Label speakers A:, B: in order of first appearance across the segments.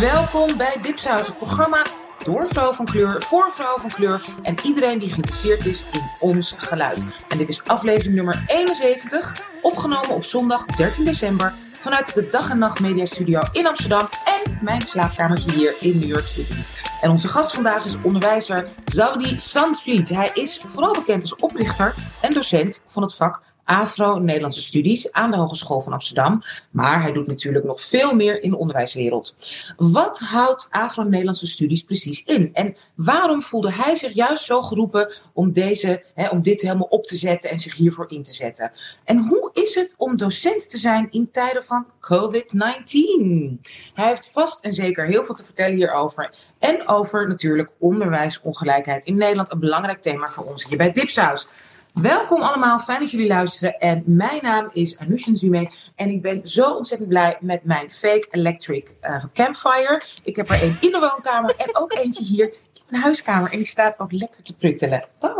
A: Welkom bij Dipsaus, het programma door vrouw van kleur, voor vrouw van kleur en iedereen die geïnteresseerd is in ons geluid. En dit is aflevering nummer 71, opgenomen op zondag 13 december vanuit de Dag en Nacht Media Studio in Amsterdam en mijn slaapkamertje hier in New York City. En onze gast vandaag is onderwijzer Zaudi Sandvliet. Hij is vooral bekend als oprichter en docent van het vak Afro-Nederlandse studies aan de Hogeschool van Amsterdam. Maar hij doet natuurlijk nog veel meer in de onderwijswereld. Wat houdt Afro-Nederlandse studies precies in? En waarom voelde hij zich juist zo geroepen om, deze, hè, om dit helemaal op te zetten en zich hiervoor in te zetten? En hoe is het om docent te zijn in tijden van COVID-19? Hij heeft vast en zeker heel veel te vertellen hierover. En over natuurlijk onderwijsongelijkheid in Nederland. Een belangrijk thema voor ons hier bij Dipsaus. Welkom allemaal, fijn dat jullie luisteren. En mijn naam is Anusha Zume en ik ben zo ontzettend blij met mijn fake electric uh, campfire. Ik heb er een in de woonkamer en ook eentje hier in mijn huiskamer. En die staat ook lekker te pruttelen.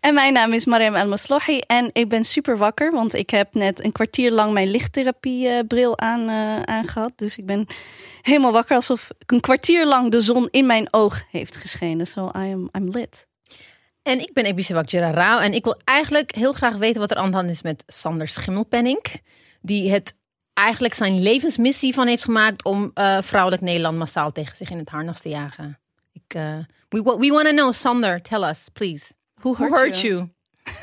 B: En mijn naam is Mariam El Maslohi en ik ben super wakker, want ik heb net een kwartier lang mijn lichttherapiebril aan, uh, aangehad. Dus ik ben helemaal wakker alsof een kwartier lang de zon in mijn oog heeft geschenen. So I am I'm lit.
C: En ik ben Ebisewak Rao en ik wil eigenlijk heel graag weten wat er aan de hand is met Sander Schimmelpenning. Die het eigenlijk zijn levensmissie van heeft gemaakt om uh, vrouwelijk Nederland massaal tegen zich in het harnas te jagen. Ik, uh, we we want to know, Sander, tell us, please. Who hurt, Who hurt you? you?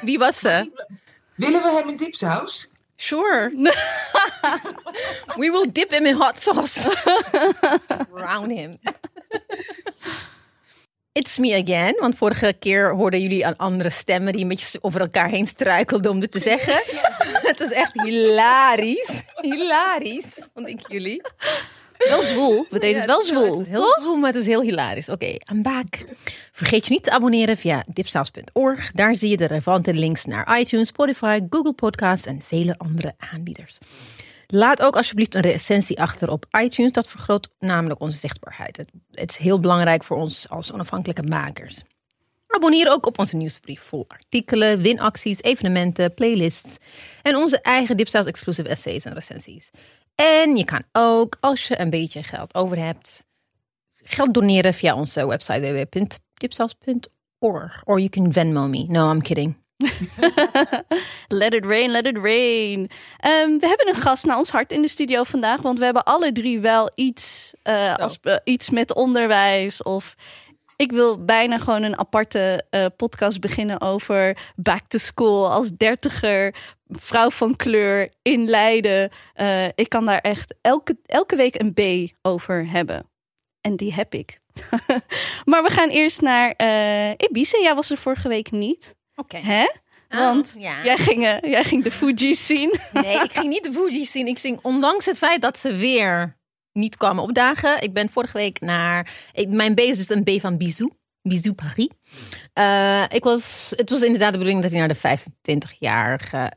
C: Wie was ze?
A: Willen we hem in dipsaus?
C: Sure. we will dip him in hot sauce. Drown him. It's me again. Want vorige keer hoorden jullie aan andere stemmen die een beetje over elkaar heen struikelden om dit te zeggen. het was echt hilarisch. Hilarisch, vond ik jullie.
B: Wel zwoel. We deden het wel zwoel. Het
C: heel zwoel, maar het is heel hilarisch. Oké, okay, I'm back. Vergeet je niet te abonneren via dipsaus.org. Daar zie je de relevante links naar iTunes, Spotify, Google Podcasts en vele andere aanbieders. Laat ook alsjeblieft een recensie achter op iTunes. Dat vergroot namelijk onze zichtbaarheid. Het, is heel belangrijk voor ons als onafhankelijke makers. Abonneer ook op onze nieuwsbrief voor artikelen, winacties, evenementen, playlists en onze eigen Dipsaus exclusive essays en recensies. En je kan ook, als je een beetje geld over hebt, geld doneren via onze website www.dipsaus.org. Or you can Venmo me. No, I'm kidding.
B: let it rain, let it rain. Um, we hebben een gast naar ons hart in de studio vandaag, want we hebben alle drie wel iets, uh, als, uh, iets met onderwijs of ik wil bijna gewoon een aparte uh, podcast beginnen over back to school als dertiger, vrouw van kleur in Leiden. Uh, ik kan daar echt elke, elke week een B over hebben. En die heb ik. maar we gaan eerst naar uh, Ibiza. Jij was er vorige week niet.
C: Oké.
B: Hè?
C: Oh,
B: Want jij, ging, uh, jij ging de Fuji's zien.
C: nee, ik ging niet de Fuji's zien. Ik ging, ondanks het feit dat ze weer niet kwamen opdagen. Ik ben vorige week naar. Ik, mijn B is dus een B van Bisou. Bisou Paris. Uh, ik was, het was inderdaad de bedoeling dat hij naar de 25-jarige.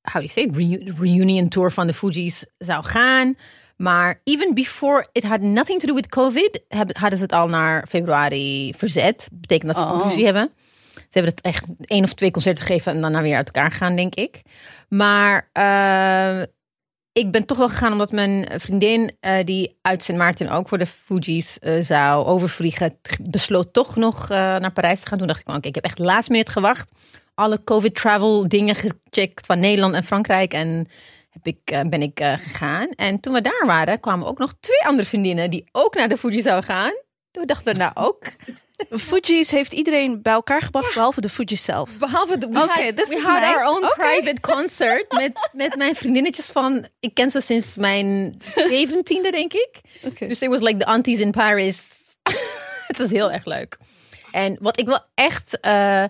C: How do you say? Reu reunion tour van de Fuji's zou gaan. Maar even before it had nothing to do with COVID, hadden ze het al naar februari verzet. Betekent dat ze oh. ruzie hebben. Ze hebben het echt één of twee concerten gegeven en daarna weer uit elkaar gaan, denk ik. Maar uh, ik ben toch wel gegaan omdat mijn vriendin, uh, die uit Sint Maarten ook voor de Fuji's uh, zou overvliegen, besloot toch nog naar Parijs te gaan. Toen dacht ik, oké, ik heb echt last minute gewacht. Alle COVID-travel dingen gecheckt van Nederland en Frankrijk. En heb ik, ben ik gegaan. En toen we daar waren, kwamen ook nog twee andere vriendinnen die ook naar de Fuji zouden gaan. Toen dachten we nou ook.
B: Fuji's heeft iedereen bij elkaar gebracht, behalve de Fuji's zelf.
C: Behalve de. We okay, had, we had our own okay. private concert met, met mijn vriendinnetjes van. Ik ken ze sinds mijn zeventiende, denk ik. Okay. Dus it was like the aunties in Paris. het was heel erg leuk. En wat ik wel echt. Uh,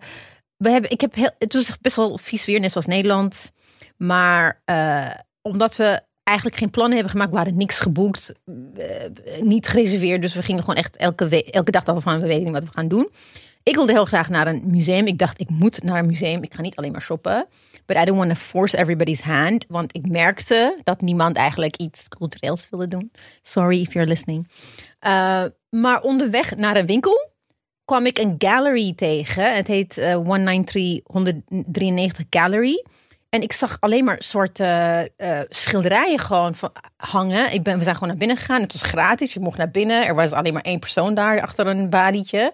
C: we hebben, ik heb heel, het was best wel vies weer, net zoals Nederland. Maar uh, omdat we eigenlijk geen plannen hebben gemaakt. We hadden niks geboekt, uh, niet gereserveerd. Dus we gingen gewoon echt elke, elke dag dachten van we weten niet wat we gaan doen. Ik wilde heel graag naar een museum. Ik dacht, ik moet naar een museum. Ik ga niet alleen maar shoppen. But I don't want to force everybody's hand. Want ik merkte dat niemand eigenlijk iets cultureels wilde doen. Sorry if you're listening. Uh, maar onderweg naar een winkel kwam ik een gallery tegen. Het heet eh 193 193 Gallery. En ik zag alleen maar soorten eh, schilderijen gewoon van, hangen. Ik ben, we zijn gewoon naar binnen gegaan. Het was gratis. Je mocht naar binnen. Er was alleen maar één persoon daar achter een balietje.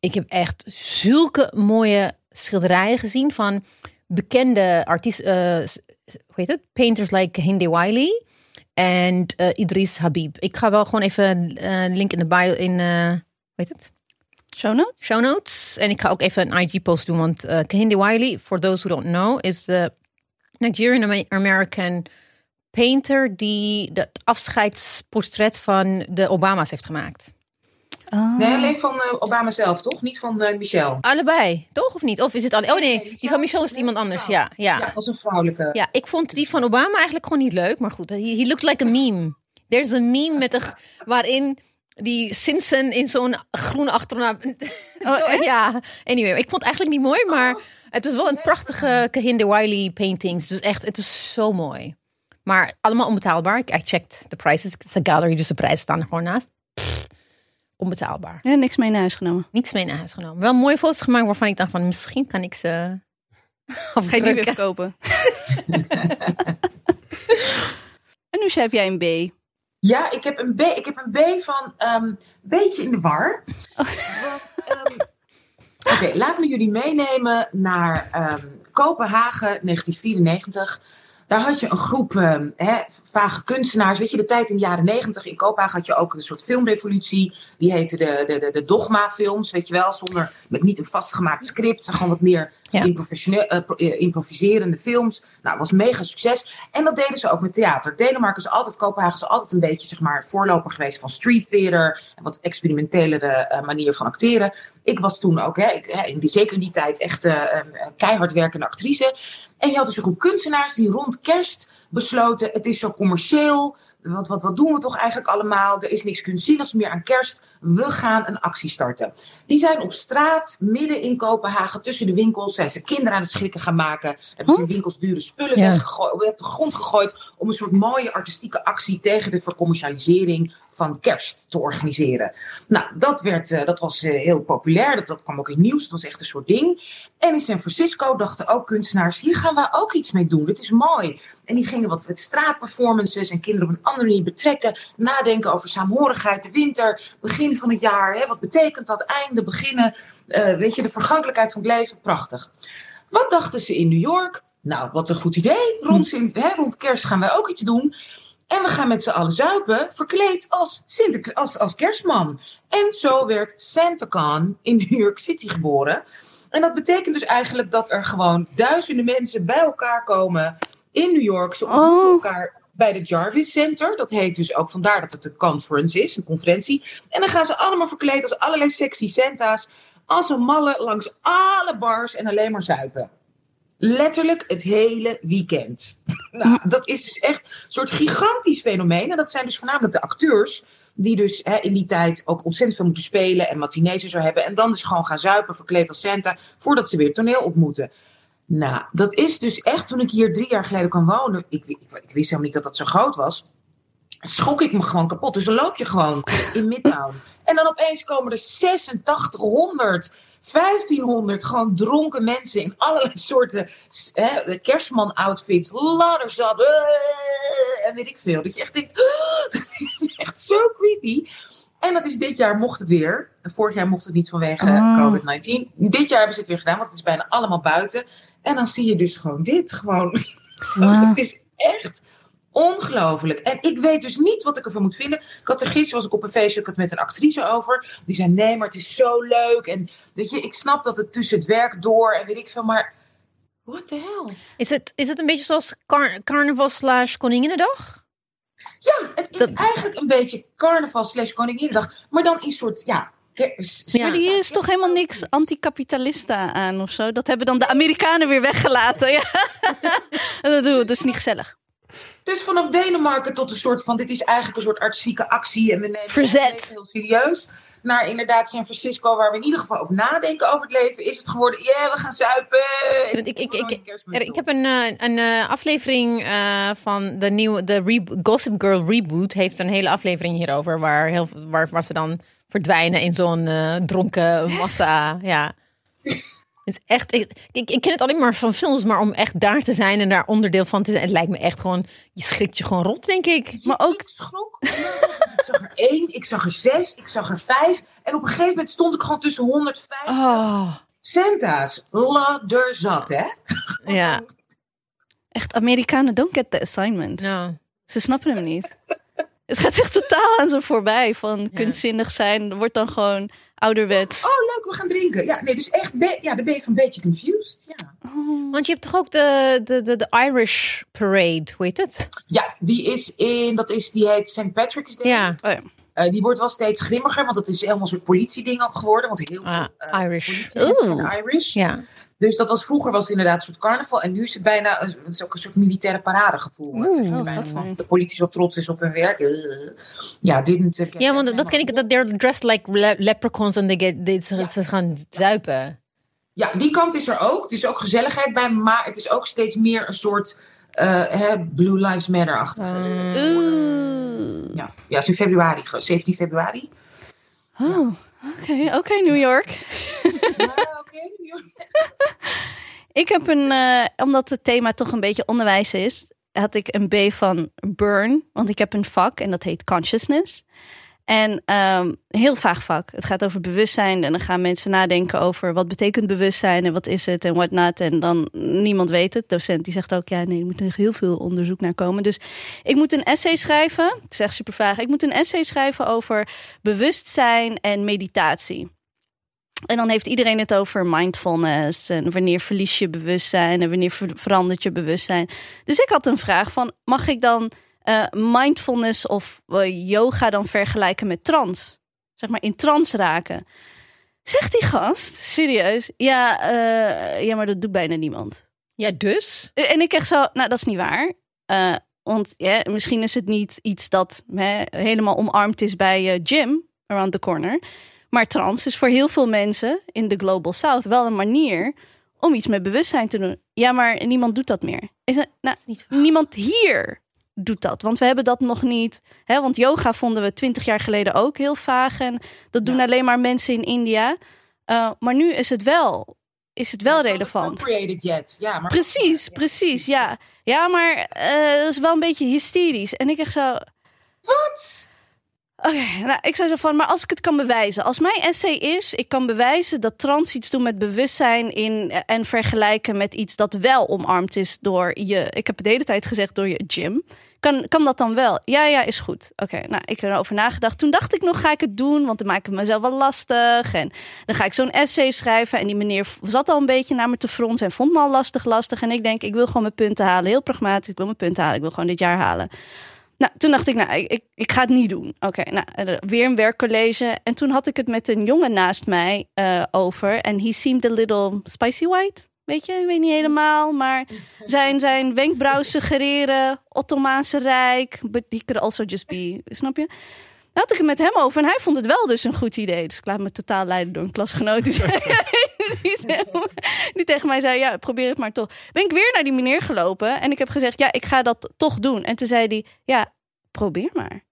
C: Ik heb echt zulke mooie schilderijen gezien van bekende artiesten. eh, hoe heet het? Painters like Hindi Wiley en eh, Idris Habib. Ik ga wel gewoon even een link in de bio in. eh hoe heet het?
B: Show notes?
C: show notes. En ik ga ook even een IG-post doen, want uh, Wiley, for those who don't know, is de Nigerian-American painter die het afscheidsportret van de Obama's heeft gemaakt.
B: Oh.
A: Nee, alleen van eh, Obama zelf, toch? Niet van eh, Michelle.
C: Allebei, toch of niet? Of is het alleen? Oh nee, die van Michelle is iemand anders. Ja, ja.
A: Ja, als een vrouwelijke.
C: Ja, ik vond die van Obama eigenlijk gewoon niet leuk, maar goed, he, he looked like a meme. There's a meme met een, waarin die Simpson in zo'n groene achternaam.
B: Oh,
C: ja, anyway, ik vond het eigenlijk niet mooi, maar
A: Oh.
C: Het was wel een prachtige Kehinde Wiley paintings. Dus echt, het is zo mooi. Maar allemaal onbetaalbaar. Ik checked the prices. Het is een gallery, dus de prijzen staan er gewoon naast. Pff, onbetaalbaar.
B: Ja, niks mee naar huis genomen.
C: Niks mee naar huis genomen. Wel mooie foto's gemaakt waarvan ik dacht van misschien kan ik ze
B: Ga je die weer verkopen? en nu heb jij een B.
A: Ja, ik heb een B, ik heb een B van ehm beetje in de war. Want, ehm, Oké, laat me jullie meenemen naar ehm, Kopenhagen 1994. Daar had je een groep ehm, vage kunstenaars. Weet je, de tijd in de jaren 90 in Kopenhagen had je ook een soort filmrevolutie. Die heette de, de, de, de Dogma-films, weet je wel. Zonder, met niet een vastgemaakt script. Gewoon wat meer
C: Ja.
A: eh, eh, improviserende films. Nou, was mega succes. En dat deden ze ook met theater. Denemarken is altijd, Kopenhagen is altijd een beetje, zeg maar, voorloper geweest van street theater. En wat experimentelere eh, manier van acteren. Ik was toen ook, hè, ik, in die, zeker in die tijd, echt een keihard werkende actrice. En je had dus een groep kunstenaars die rond kerst besloten: het is zo commercieel. Wat, wat, wat doen we toch eigenlijk allemaal? Er is niks kunstzinnigs meer aan kerst. We gaan een actie starten. Die zijn op straat, midden in Kopenhagen, tussen de winkels, zijn ze kinderen aan het schrikken gaan maken. Hebben ze in winkels dure spullen
C: Ja.
A: weggegooid, op de grond gegooid. Om een soort mooie artistieke actie tegen de vercommercialisering van kerst te organiseren. Nou, dat, werd, eh, dat was eh, heel populair. Dat, dat kwam ook in het nieuws. Het was echt een soort ding. En in San Francisco dachten ook kunstenaars: hier gaan we ook iets mee doen. Dit is mooi. En die gingen wat met straatperformances en kinderen op een andere manier betrekken. Nadenken over saamhorigheid, de winter, begin van het jaar. Hè, wat betekent dat? Einde, beginnen. eh, weet je, de vergankelijkheid van het leven. Prachtig. Wat dachten ze in New York? Nou, wat een goed idee. Rond, hè, rond kerst gaan wij ook iets doen. En we gaan met z'n allen zuipen, verkleed als, Sinter, als, als kerstman. En zo werd SantaCon in New York City geboren. En dat betekent dus eigenlijk dat er gewoon duizenden mensen bij elkaar komen in New York. Ze ontmoeten
B: Oh.
A: elkaar bij de Jarvis Center. Dat heet dus ook vandaar dat het een conference is, een conferentie. En dan gaan ze allemaal verkleed als allerlei sexy Santa's. Als een malle langs alle bars en alleen maar zuipen. Letterlijk het hele weekend. nou, dat is dus echt een soort gigantisch fenomeen. En dat zijn dus voornamelijk de acteurs. Die dus hè, in die tijd ook ontzettend veel moeten spelen. En matinees en zo hebben. En dan dus gewoon gaan zuipen, verkleed als Santa. Voordat ze weer het toneel ontmoeten. Nou, dat is dus echt toen ik hier drie jaar geleden kwam wonen. Ik, ik, ik wist helemaal niet dat dat zo groot was. Schrok ik me gewoon kapot. Dus dan loop je gewoon in Midtown. En dan opeens komen er 8600 1500 gewoon dronken mensen in allerlei soorten hè, kerstman-outfits, ladderzat eh, en weet ik veel. Dat je echt denkt, dat is echt zo creepy. En dat is dit jaar mocht het weer. Vorig jaar mocht het niet vanwege
B: Oh.
A: COVID-19. Dit jaar hebben ze het weer gedaan, want het is bijna allemaal buiten. En dan zie je dus gewoon dit. Gewoon. Het is echt ongelooflijk. En ik weet dus niet wat ik ervan moet vinden. Ik had er gisteren was ik op een feestje ik had het met een actrice over. Die zei: nee, maar het is zo leuk. En weet je, ik snap dat het tussen het werk door en weet ik veel, maar. What the hell?
C: Is het, is het een beetje zoals car carnaval slash Koninginnedag?
A: Ja, het is
C: Dat-
A: eigenlijk een beetje carnaval slash Koninginnedag. Maar dan in soort, ja...
C: Ja.
B: Maar die is toch helemaal niks anticapitalista aan of zo? Dat hebben dan de Amerikanen weer weggelaten. Ja. dat doen we, dat is niet gezellig.
A: Dus vanaf Denemarken tot een soort van, dit is eigenlijk een soort artistieke actie en we nemen
B: Verzet.
A: het heel serieus. Naar inderdaad San Francisco, waar we in ieder geval ook nadenken over het leven, is het geworden, ja, we gaan zuipen.
C: Ik, ik, ik, er- ik
A: op.
C: heb een, eh, een eh, aflevering eh, van de nieuwe de Gossip Girl reboot. Heeft een hele aflevering hierover. Waar, heel, waar, waar ze dan verdwijnen in zo'n dronken massa. Ja. Het is echt, ik, ik, ik ken het alleen maar van films, maar om echt daar te zijn en daar onderdeel van te zijn, het lijkt me echt gewoon, je schrikt je gewoon rot, denk ik.
B: Maar ook-
A: Ik schrok. Ik zag er één, ik zag er zes, ik zag er vijf. En op een gegeven moment stond ik gewoon tussen 150
C: Oh,
A: centa's. Ladderzat, hè?
C: ja.
B: Echt, Amerikanen don't get the assignment.
C: Nou,
B: Ze snappen hem niet. Het gaat echt totaal aan ze voorbij. Van kunstzinnig zijn wordt dan gewoon ouderwets.
A: Oh, leuk, we gaan drinken. Ja, nee, dus echt, ja, dan ben je een beetje confused. Ja.
C: want je hebt toch ook de, de, de, de Irish Parade, hoe heet het?
A: ja, die is in, dat is, die heet St. Patrick's Day.
C: Ja,
B: Oh ja.
A: Eh, die wordt wel steeds grimmiger, want het is helemaal een soort politieding ook geworden. Want heel
C: Ah,
A: veel eh,
C: Irish.
A: Irish.
C: ja.
A: Dus dat was vroeger was het inderdaad een soort carnaval. En nu is het bijna een, het is ook een soort militaire paradegevoel.
C: Oeh.
A: Dus
B: Oh,
A: bijna de politie zo trots is op hun werk. Eh, Ja, uh,
C: Ja, want dat ken ik, dat they're dressed like le- leprechauns en ze, ze gaan zuipen.
A: Ja, die kant is er ook. Het is ook gezelligheid bij, maar het is ook steeds meer een soort eh, hè, Blue Lives Matter-achtige.
C: Ah.
B: Oeh.
A: Ja. ja, is in februari, geloof ik. 17 februari.
B: Oh, oké, oké, New York.
A: Ja, oké.
B: Ik heb een, eh, omdat het thema toch een beetje onderwijs is, had ik een B van Burn. Want ik heb een vak en dat heet Consciousness. En ehm heel vaag vak. Het gaat over bewustzijn. En dan gaan mensen nadenken over wat betekent bewustzijn en wat is het en wat not. En dan niemand weet het. docent die zegt ook, ja, nee, er moet er heel veel onderzoek naar komen. Dus ik moet een essay schrijven. Het is echt super vaag. Ik moet een essay schrijven over bewustzijn en meditatie. En dan heeft iedereen het over mindfulness en wanneer verlies je bewustzijn en wanneer ver- verandert je bewustzijn. Dus ik had een vraag van, mag ik dan eh, mindfulness of eh, yoga dan vergelijken met trance? Zeg maar in trance raken. Zegt die gast, serieus, ja, eh, ja maar dat doet bijna niemand.
C: Ja, dus?
B: En ik echt zo, nou dat is niet waar. Want ja, misschien is het niet iets dat hè, helemaal omarmd is bij Jim around the corner. Maar trans is voor heel veel mensen in de Global South wel een manier om iets met bewustzijn te doen. Ja, maar niemand doet dat meer. Is het, nou,
C: niet
B: niemand hier doet dat. Want we hebben dat nog niet. Hè, want yoga vonden we twintig jaar geleden ook heel vaag. En dat doen
A: Ja.
B: alleen maar mensen in India. Eh, maar nu is het wel, is het wel relevant.
A: Created yet. Ja, maar
B: Precies,
A: Ja,
B: precies, ja. Ja, maar eh, dat is wel een beetje hysterisch. En ik echt zo...
A: Wat?
B: Oké, nou, ik zei zo van, maar als ik het kan bewijzen. Als mijn essay is, ik kan bewijzen dat trans iets doen met bewustzijn in, en vergelijken met iets dat wel omarmd is door je, ik heb de hele tijd gezegd, door je gym. Kan, kan dat dan wel? Ja, ja, is goed. Oké, nou, ik heb erover nagedacht. Toen dacht ik nog, ga ik het doen? Want dan maak ik mezelf wel lastig. En dan ga ik zo'n essay schrijven. En die meneer zat al een beetje naar me te fronsen en vond me al lastig, lastig. En ik denk, ik wil gewoon mijn punten halen. Heel pragmatisch, ik wil mijn punten halen. Ik wil gewoon dit jaar halen. Nou, toen dacht ik, nou, ik, ik, ga het niet doen. Oké, nou, eh, weer een werkcollege. En toen had ik het met een jongen naast mij eh, over. En he seemed a little spicy white. Weet je, ik weet niet helemaal. Maar zijn, zijn wenkbrauw suggereren, Ottomaanse Rijk. But he could also just be, snap je? Had ik het met hem over. En hij vond het wel dus een goed idee. Dus ik laat me totaal leiden door een klasgenoot. Die, zei, die, zei- die tegen mij zei, ja, probeer het maar toch. Ben ik weer naar die meneer gelopen. En ik heb gezegd, ja, ik ga dat toch doen. En toen zei hij, ja, probeer maar.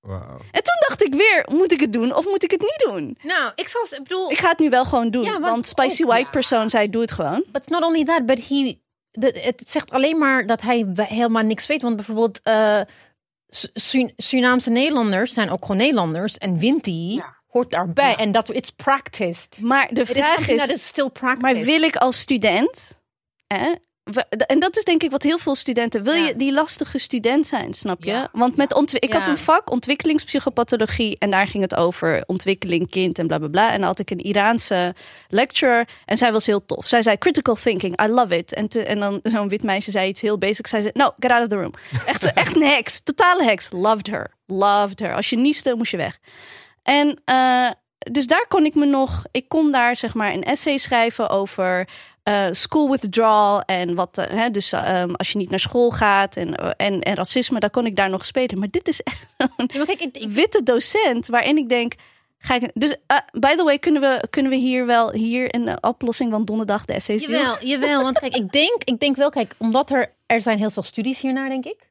D: Wauw.
B: En toen dacht ik weer, moet ik het doen of moet ik het niet doen?
C: Nou, ik zal, ik bedoel,
B: Ik ga het nu wel gewoon doen.
C: Ja, want
B: want Spicy
C: ook,
B: White
C: ja.
B: persoon zei, doe het gewoon.
C: but not only that, but he, de, het zegt alleen maar dat hij helemaal niks weet. Want bijvoorbeeld, eh, Su- Su- Surinaamse Nederlanders zijn ook gewoon Nederlanders. En Winti
A: Ja.
C: hoort daarbij. En dat it's practiced.
B: Maar de
C: is
B: vraag is,
C: that is still practiced.
B: maar wil ik als student... Hè, en dat is denk ik wat heel veel studenten... Wil
C: Ja.
B: je die lastige student zijn, snap je?
A: Ja.
B: Want met ik had een vak, ontwikkelingspsychopathologie... en daar ging het over ontwikkeling, kind en bla bla bla. En dan had ik een Iraanse lecturer en zij was heel tof. Zij zei, critical thinking, I love it. En, te- en dan zo'n wit meisje zei iets heel basic. Zij zei, no, get out of the room. Echt, echt een heks, totale heks. Loved her, loved her. Als je nieste, moest je weg. En eh, dus daar kon ik me nog, ik kon daar zeg maar een essay schrijven over eh, school withdrawal en wat, eh, hè, dus ehm, als je niet naar school gaat en, eh, en, en racisme, dan kon ik daar nog spelen. Maar dit is echt een
C: Ja, maar kijk, ik,
B: witte docent waarin ik denk. Ga ik, dus, by the way, kunnen we, kunnen we hier wel hier een oplossing van donderdag de essays
C: jawel, jawel, want kijk, ik denk, ik denk wel, kijk, omdat er, er zijn heel veel studies hiernaar, denk ik.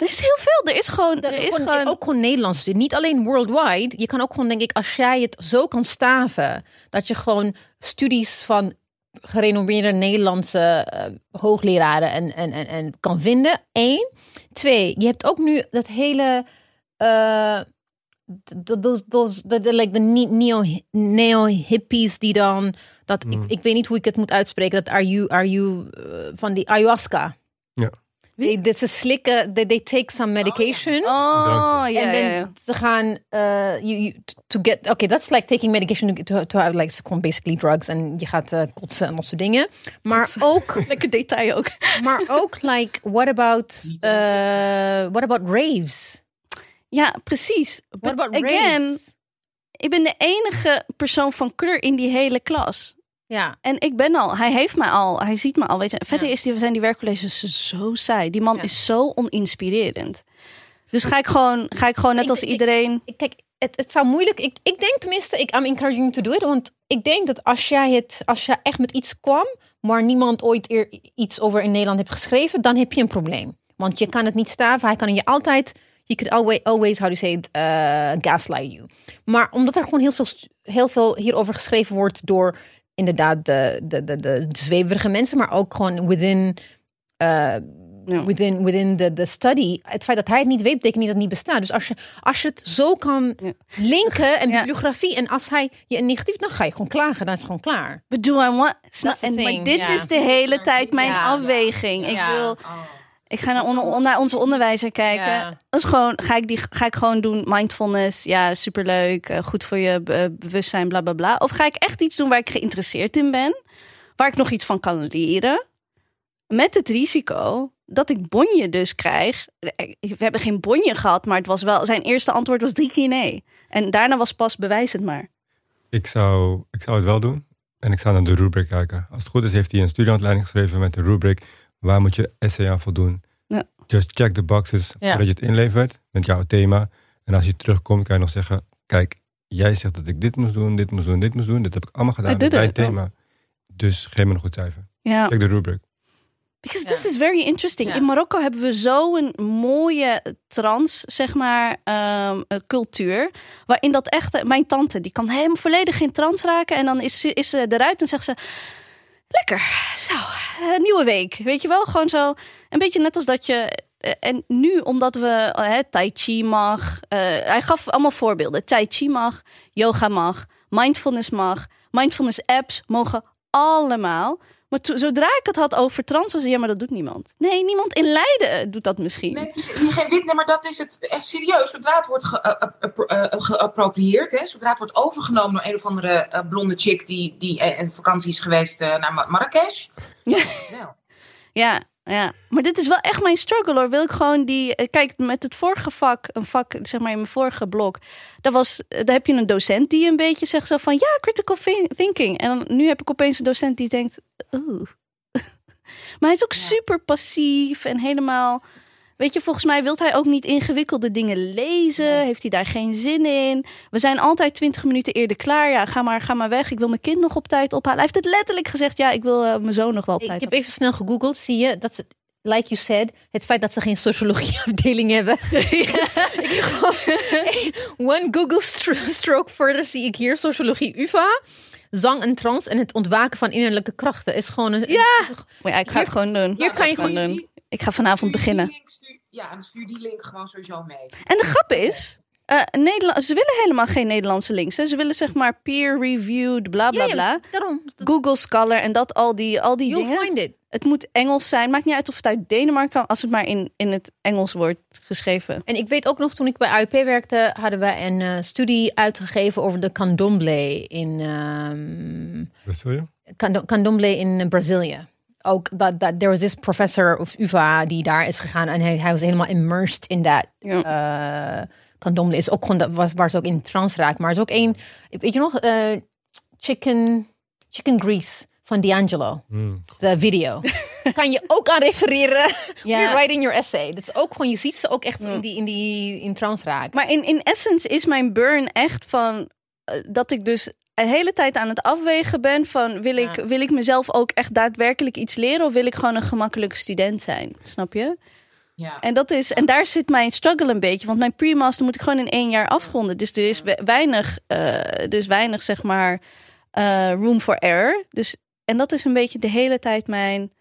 B: Er is heel veel. Er is gewoon. Er
C: Er
B: is
C: gewoon, ook gewoon Nederlands. Niet alleen worldwide. Je kan ook gewoon, denk ik, als jij het zo kan staven, dat je gewoon studies van gerenommeerde Nederlandse eh, hoogleraren en, en, en, en kan vinden. Eén. Twee, je hebt ook nu dat hele. eh those, those, the, the, like the neo, neo hippies die dan dat ik, ik weet niet hoe ik het moet uitspreken dat are you are you eh, van die ayahuasca.
D: Ja.
C: They, they, ze slikken, they, they take some medication.
B: Oh, ja,
C: en
B: ja,
C: dan
B: ja.
C: ze gaan, uh, you, you, to get, okay, that's like taking medication to, to have like basically drugs en je gaat uh, kotsen en dat soort dingen. Maar ook,
B: Lekker detail ook.
C: maar ook like, what about, uh, what about raves?
B: Ja, precies.
C: What
B: But
C: about
B: again,
C: raves?
B: ik ben de enige persoon van kleur in die hele klas.
C: Ja,
B: En ik ben al, hij heeft mij al, hij ziet me al. Weet je. Verder
C: Ja.
B: is die, zijn die werkcolleges zo saai. Die man
C: Ja.
B: is zo oninspirerend. Dus ga ik gewoon, ga ik gewoon net
C: Ik-
B: als iedereen.
C: Ik- kijk, het, het zou moeilijk. Ik, ik denk tenminste, ik I'm encouraging you to do it. Want ik denk dat als jij het, als jij echt met iets kwam, maar niemand ooit eer iets over in Nederland heeft geschreven, dan heb je een probleem. Want je kan het niet staven. Hij kan je altijd. You could always, always how do you say it, uh, gaslight you. Maar omdat er gewoon heel veel, heel veel hierover geschreven wordt door inderdaad de, de, de, de zweverige mensen, maar ook gewoon within uh,
B: Ja.
C: within, within the, the study. Het feit dat hij het niet weet, betekent niet dat het niet bestaat. Dus als je, als je het zo kan
B: Ja.
C: linken en
B: Ja.
C: bibliografie... en als hij je een negatief... dan ga je gewoon klagen. Dan is het gewoon klaar.
B: Do I want... En, maar dit is de hele tijd mijn afweging. Ik wil... Ik ga naar, onder- naar onze onderwijzer kijken.
C: Ja.
B: Dat is gewoon, ga ik, die, ga ik gewoon doen mindfulness. Ja, superleuk. eh, goed voor je be- bewustzijn, bla bla bla. Of ga ik echt iets doen waar ik geïnteresseerd in ben? Waar ik nog iets van kan leren? Met het risico dat ik bonje dus krijg. Eh, We hebben geen bonje gehad, maar het was wel... Zijn eerste antwoord was drie keer nee. En daarna was pas bewijs het maar.
D: Ik zou, ik zou het wel doen. En ik zou naar de rubric kijken. Als het goed is, heeft hij een studiehandleiding geschreven met de rubric. Waar moet je essay aan voldoen?
B: Ja.
D: Just check the boxes
C: Ja.
D: voordat je het inlevert met jouw thema. En als je terugkomt, kan je nog zeggen... Kijk, jij zegt dat ik dit moest doen, dit moest doen, dit moest doen. Dit heb ik allemaal gedaan
B: it, ja.
D: thema. Dus geef me een goed cijfer.
B: Ja.
D: Check de rubric.
B: Because this is very interesting. In Marokko hebben we zo'n mooie trans, zeg maar, ehm, eh, cultuur. Waarin dat echt... Mijn tante, die kan helemaal volledig in trans raken. En dan is, is ze eruit en zegt ze... Lekker, zo, eh, nieuwe week. Weet je wel, gewoon zo. Een beetje net als dat je... eh, En nu, omdat we eh, hè, Tai Chi mag. eh, hij gaf allemaal voorbeelden. Tai Chi mag, yoga mag, mindfulness mag. Mindfulness apps mogen allemaal. Maar zodra ik het had over trans, was ja, maar dat doet niemand. Nee, niemand in Leiden doet dat misschien.
A: Nee, geen wit, nee, maar dat is het echt serieus. Zodra het wordt ge- eh, eh, eh, geappropriëerd, hè, zodra het wordt overgenomen door een of andere eh, blonde chick die, die eh, in vakantie is geweest eh, naar Ma- Marrakesh.
B: Ja. Ja, ja. Maar dit is wel echt mijn struggle hoor. Wil ik gewoon die. eh, Kijk, met het vorige vak, een vak, zeg maar in mijn vorige blok. Daar, was, eh, daar heb je een docent die een beetje zegt zo van ja, critical thi- thinking. En dan, nu heb ik opeens een docent die denkt. Oeh. maar hij is ook
A: Ja.
B: super passief en helemaal. Weet je, volgens mij wil hij ook niet ingewikkelde dingen lezen. Heeft hij daar geen zin in? We zijn altijd twintig minuten eerder klaar. Ja, ga maar, ga maar weg. Ik wil mijn kind nog op tijd ophalen. Hij heeft het letterlijk gezegd. Ja, ik wil eh, mijn zoon nog wel op
C: Ik
B: tijd
C: heb even snel gegoogeld. Zie je, dat ze, like you said, het feit dat ze geen sociologieafdeling hebben. ik gewoon, one Google stro- stroke further zie ik hier sociologie UvA. Zang en trans en het ontwaken van innerlijke krachten is gewoon een.
B: Ja. Maar ja, ik ga het gewoon doen.
C: Hier kan je
B: gewoon- doen. Ik ga vanavond beginnen.
A: ja, dan stuur die link gewoon sowieso mee.
B: En de grap is, eh, Nederland, ze willen helemaal geen Nederlandse links. Hè. Ze willen zeg maar peer-reviewed, bla bla
C: Ja, ja,
B: bla.
C: daarom.
B: Google Scholar en dat al die, al die
C: You'll
B: dingen.
C: find it.
B: Het moet Engels zijn. Maakt niet uit of het uit Denemarken kan, als het maar in, in het Engels wordt geschreven.
C: En ik weet ook nog, toen ik bij AUP werkte, hadden wij een eh, studie uitgegeven over de candomblé in, ehm,
D: je?
C: cando- candomblé in Brazilië. Ook dat, dat there was this professor of UvA die daar is gegaan en hij, hij was helemaal immersed in dat.
B: Ja.
C: eh candomblé is ook gewoon dat was waar ze ook in trans raakt. Maar er is ook één, weet je nog, eh, chicken, chicken grease van D'Angelo.
D: Hmm.
C: De video. kan je ook aan refereren.
B: Ja.
C: You're writing your essay. Dat is ook gewoon, je ziet ze ook echt in die, in die in trance raken.
B: Maar in, in essence is mijn burn echt van eh, dat ik dus de hele tijd aan het afwegen ben van wil ik,
C: Ja.
B: wil ik mezelf ook echt daadwerkelijk iets leren of wil ik gewoon een gemakkelijke student zijn? Snap je?
A: Ja.
B: En, dat is, en daar zit mijn struggle een beetje. Want mijn pre-master moet ik gewoon in één jaar afronden. Dus er is we- weinig, eh, dus weinig zeg maar, eh, room for error. Dus, en dat is een beetje de hele tijd mijn...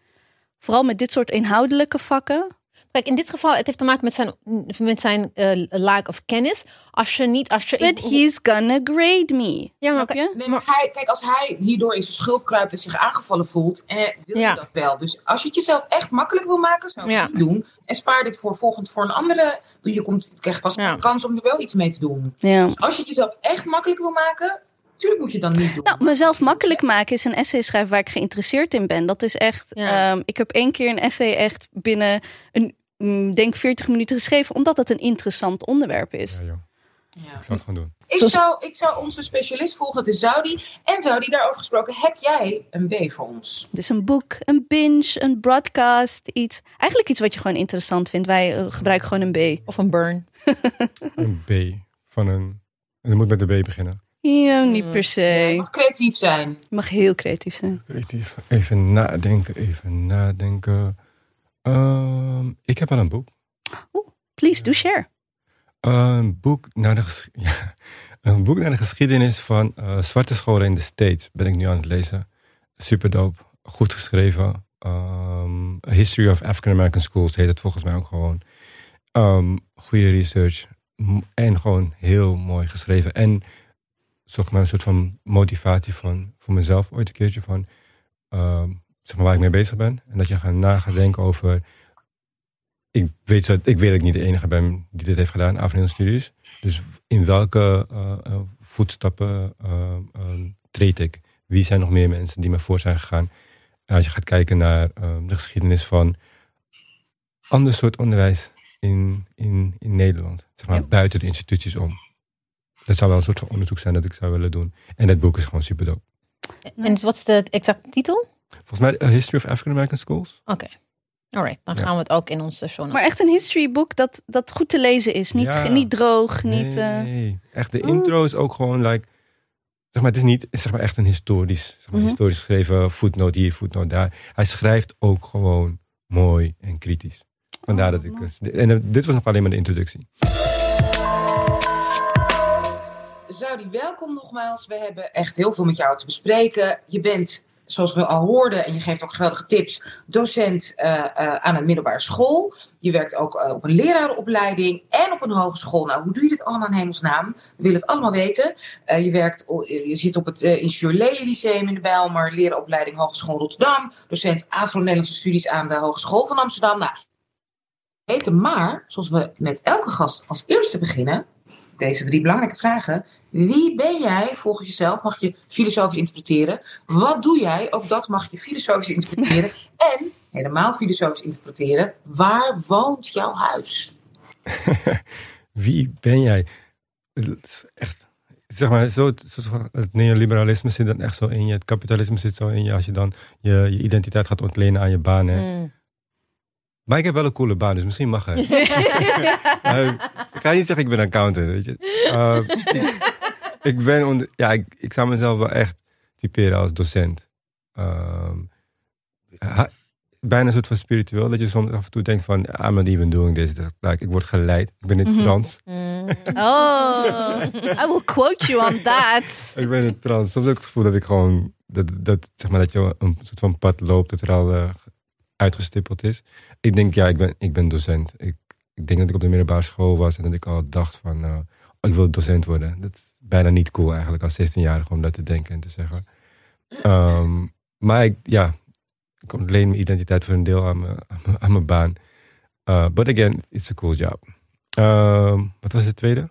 B: Vooral met dit soort inhoudelijke vakken.
C: Kijk, in dit geval, het heeft te maken met zijn, met zijn eh, lack of kennis. Als je niet, als je...
B: But he's gonna grade me.
C: Ja, maar
B: je?
A: Nee, maar hij, kijk, als hij hierdoor in zijn schuld kruipt en zich aangevallen voelt, eh, wil
C: Ja.
A: je dat wel. Dus als je het jezelf echt makkelijk wil maken, zou ik
C: Ja.
A: het niet doen. En spaar dit voor volgend voor een andere. Je komt, je krijgt pas
C: Ja.
A: een kans om er wel iets mee te doen.
B: Ja.
A: Dus als je het jezelf echt makkelijk wil maken, natuurlijk moet je het dan niet doen.
B: Nou, mezelf makkelijk maken is een essay schrijven waar ik geïnteresseerd in ben. Dat is echt.
C: Ja.
B: ehm, ik heb één keer een essay echt binnen een denk 40 minuten geschreven, omdat het een interessant onderwerp is.
D: Ja, joh.
A: Ja.
D: Ik zou het gewoon doen.
A: Ik, zou, ik zou onze specialist volgen, dat is Zoudi. En Zoudi, daarover gesproken, heb jij een B voor ons?
B: Dus een boek, een binge, een broadcast, iets. Eigenlijk iets wat je gewoon interessant vindt. Wij eh, gebruiken gewoon een B.
C: Of een burn.
D: Een B van een... En het moet met de B beginnen.
B: Ja, niet
C: Mm.
B: per
A: Je
B: se.
A: mag creatief zijn.
B: Je mag heel creatief zijn.
D: Creatief. Even nadenken, even nadenken. Ehm, ik heb wel een boek.
B: Please, do share.
D: Een boek naar de, ja, een boek naar de geschiedenis van eh, zwarte scholen in de States ben ik nu aan het lezen. Super dope. Goed geschreven. Ehm, A History of African American Schools heet het volgens mij ook gewoon. Ehm goede research. En gewoon heel mooi geschreven. En zeg maar een soort van motivatie van, voor mezelf ooit een keertje van zeg maar waar ik mee bezig ben. En dat je gaat na gaat denken over ik weet, zo, ik weet dat ik niet de enige ben die dit heeft gedaan, Avenel Studies. Dus in welke eh, eh, voetstappen eh, eh, treed ik? Wie zijn nog meer mensen die me voor zijn gegaan? En als je gaat kijken naar eh, de geschiedenis van ander soort onderwijs in, in, in Nederland. Zeg maar
B: Ja.
D: buiten de instituties om. Dat zou wel een soort van onderzoek zijn dat ik zou willen doen. En dat boek is gewoon super dope.
C: En wat is de exacte titel?
D: Volgens mij A History of African American Schools.
C: Oké. Alright, dan
D: Ja.
C: gaan we het ook in onze show notes.
B: Maar echt een historyboek dat, dat goed te lezen is. Niet,
D: Ja.
B: niet droog,
D: Nee,
B: niet... eh,
D: nee. Echt, de
B: Oh.
D: intro is ook gewoon like... Zeg maar, het is niet zeg maar, echt een historisch, zeg maar,
B: Mhm.
D: historisch geschreven voetnoot hier, voetnoot daar. Hij schrijft ook gewoon mooi en kritisch. Vandaar
B: Oh,
D: dat ik... dus- En eh, dit was nog alleen maar de introductie.
A: Zoudi, welkom nogmaals. We hebben echt heel veel met jou te bespreken. Je bent, zoals we al hoorden, en je geeft ook geweldige tips, docent eh, eh, aan een middelbare school. Je werkt ook eh, op een lerarenopleiding en op een hogeschool. Nou, hoe doe je dit allemaal in hemelsnaam? We willen het allemaal weten. Je, werkt, je zit op het Ingenieur Lely Lyceum in de Bijlmer, lerenopleiding Hogeschool Rotterdam, docent Afro-Nederlandse studies aan de Hogeschool van Amsterdam. Nou, weten, maar zoals we met elke gast als eerste beginnen, deze drie belangrijke vragen. Wie ben jij volgens jezelf? Mag je filosofisch interpreteren? Wat doe jij? Ook dat mag je filosofisch interpreteren. En helemaal filosofisch interpreteren. Waar woont jouw huis?
D: Wie ben jij? Echt, zeg maar, zo, het, neoliberalisme zit dan echt zo in je. Het kapitalisme zit zo in je. Als je dan je, je identiteit gaat ontlenen aan je baan. Hè.
C: Mm.
D: Maar ik heb wel een coole baan, dus misschien mag het. Eh, ik ga niet zeggen ik ben accountant, weet je. Eh, ik, ik ben onder, ja, ik, ik zou mezelf wel echt typeren als docent. Ehm, ha- bijna een soort van spiritueel, dat je soms af en toe denkt van, I'm not even doing this. Dat, like, ik word geleid, ik ben in
B: Mhm.
D: trance.
C: Mm.
B: Oh, I will quote you on that.
D: Ik ben in trance. Soms heb ik het gevoel dat ik gewoon, dat, dat, zeg maar, dat je een soort van pad loopt dat er al eh, uitgestippeld is. Ik denk, ja, ik ben, ik ben docent. Ik, ik denk dat ik op de middelbare school was en dat ik al dacht van, eh, oh, ik wil docent worden. Dat is bijna niet cool eigenlijk als 16-jarige om dat te denken en te zeggen. Ehm, maar ik, ja, ik ontleen mijn identiteit voor een deel aan mijn, aan mijn, aan mijn baan. Uh, but again, it's a cool job. Ehm, wat was het tweede?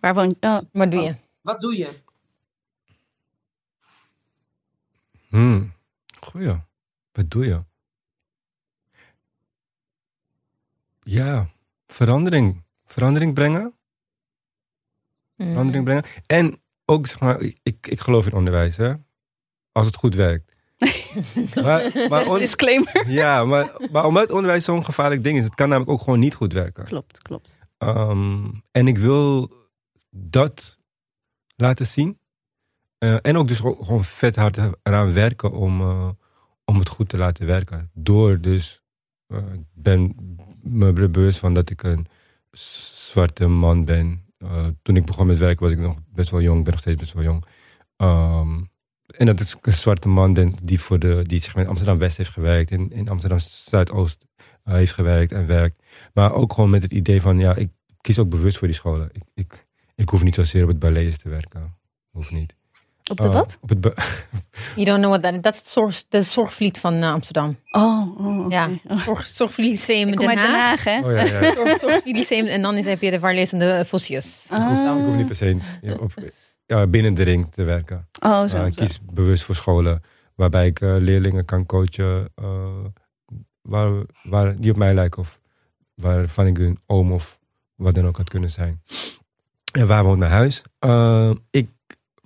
B: Waar woont... Oh,
C: Wat doe je?
A: Wat doe je?
D: Hmm, goeie. Wat doe je? Ja, verandering. Verandering brengen.
C: Mm.
D: Verandering brengen. En ook, zeg maar, ik, ik geloof in onderwijs, hè. Als het goed werkt. maar, maar on-
B: disclaimer.
D: ja, maar, maar omdat onderwijs zo'n gevaarlijk ding is, het kan namelijk ook gewoon niet goed werken.
B: Klopt, klopt.
D: Ehm, en ik wil dat laten zien. Eh, en ook dus gewoon vet hard eraan werken om, eh, om het goed te laten werken. Door dus, eh, ik ben me bewust van dat ik een zwarte man ben. Eh, toen ik begon met werken was ik nog best wel jong, ben nog steeds best wel jong. Ehm, en dat ik een zwarte man ben die, voor de, die zeg in Amsterdam-West heeft gewerkt. In, in Amsterdam-Zuidoost eh, heeft gewerkt en werkt. Maar ook gewoon met het idee van, ja, ik kies ook bewust voor die scholen. Ik, ik, ik hoef niet zozeer op het ballet te werken. Hoeft niet.
B: Op de
D: Eh,
B: wat?
D: Op het
C: You don't know what that is. Dat is zorg, de zorgvliet van eh, Amsterdam.
B: Oh, oh oké.
C: Ja, Zorg,
B: Ik
C: in
B: kom
C: Den
B: uit Den
C: Haag.
B: Haag, hè?
D: oh ja, ja.
C: Zorg- en dan is, heb je de waarlezende Fossius.
B: Ah.
D: Ik hoef niet per se ja, op, ja, binnen de ring te werken.
B: Oh, zo.
D: Uh, ik
B: zo.
D: kies bewust voor scholen waarbij ik eh, leerlingen kan coachen eh, waar, waar, die op mij lijken. Of waarvan ik een oom of wat dan ook had kunnen zijn. En waar woont mijn huis? Eh, ik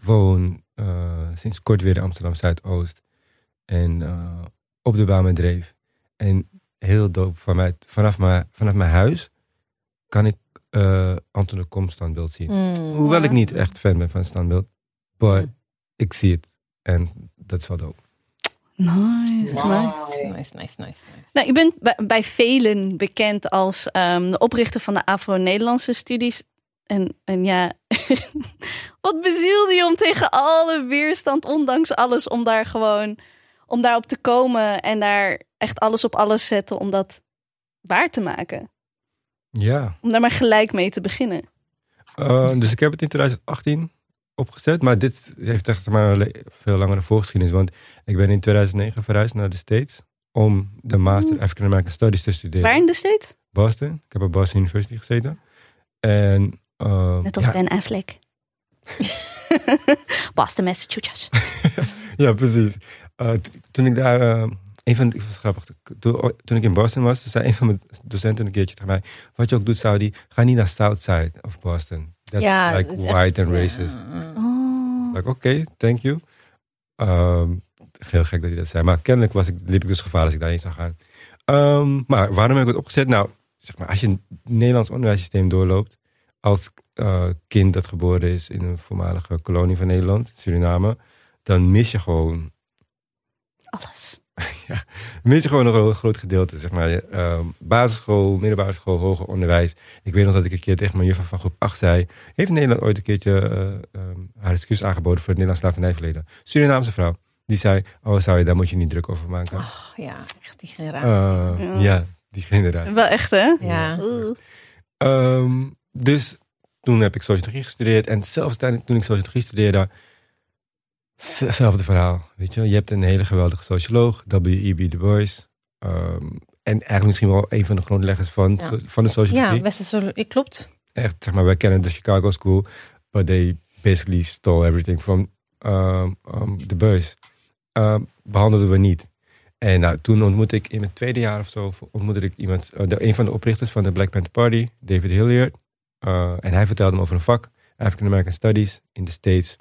D: woon eh, sinds kort weer in Amsterdam Zuidoost. En eh, op de baan met Dreef. En heel dope, van mij, vanaf, mijn, vanaf mijn huis kan ik eh Anton de Kom standbeeld zien.
C: Mm.
D: Hoewel ik niet echt fan ben van standbeeld. Maar
C: Mm.
D: ik zie het. En dat is wel dope.
B: Nice, nice.
C: Nice, nice, nice, nice.
B: Nou, je bent bij, bij velen bekend als ehm, de oprichter van de Afro-Nederlandse studies. En, en ja, wat bezielde je om tegen alle weerstand, ondanks alles, om daar gewoon, om daarop te komen en daar echt alles op alles zetten om dat waar te maken.
D: Ja.
B: Om daar maar gelijk mee te beginnen.
D: Uh, dus ik heb het in 2018 opgezet. Maar dit heeft echt maar een veel langere voorgeschiedenis. Want ik ben in 2009 verhuisd naar de States. Om de Master African American Studies te studeren.
B: Waar in de States?
D: Boston. Ik heb op Boston University gezeten. En uh,
B: Net als
D: ja,
B: Ben Affleck. Boston, Massachusetts.
D: Ja, precies. Uh, t- toen ik daar, uh, een van de, grappig, toen, toen ik in Boston was, toen zei een van mijn docenten een keertje tegen mij, wat je ook doet, Saudi, ga niet naar Southside of Boston. That's
C: Ja,
D: like
C: dat is
D: white and racist.
C: Ja.
B: Oh.
D: Like, oké, thank you. Um, heel gek dat hij dat zei, maar kennelijk was ik, liep ik dus gevaar als ik daarheen zou gaan. Um, maar waarom heb ik het opgezet? Nou, zeg maar, als je het Nederlands onderwijssysteem doorloopt, als uh, kind dat geboren is in een voormalige kolonie van Nederland, Suriname, dan mis je gewoon
B: Alles.
D: mis je gewoon een groot gedeelte, zeg maar. Uh, basisschool, middelbare school, hoger onderwijs. Ik weet nog dat ik een keer tegen mijn juffrouw van groep 8 zei... heeft Nederland ooit een keertje uh, um, haar excuus aangeboden... voor het Nederlands slavernijverleden? Surinaamse vrouw. Die zei, oh zou je, daar moet je niet druk over maken.
C: Oh, ja, echt die generatie.
D: Uh,
B: Ja.
D: ja. die generatie.
B: Wel echt, hè?
C: ja.
D: Um, dus toen heb ik sociologie gestudeerd. En zelfs toen ik sociologie studeerde... Hetzelfde verhaal, weet je. Je hebt een hele geweldige socioloog, W.E.B. Du Bois. Um, en eigenlijk misschien wel een van de grondleggers van,
C: Ja.
D: van de sociologie.
C: Ja, westerse, klopt.
D: Echt, zeg maar, wij kennen de Chicago School, but they basically stole everything from um, um, de Bois. Um, behandelden we niet. En nou, toen ontmoette ik in mijn tweede jaar of zo, ontmoette ik iemand, de, een van de oprichters van de Black Panther Party, David Hilliard. Uh, en hij vertelde me over een vak, African American Studies in de States.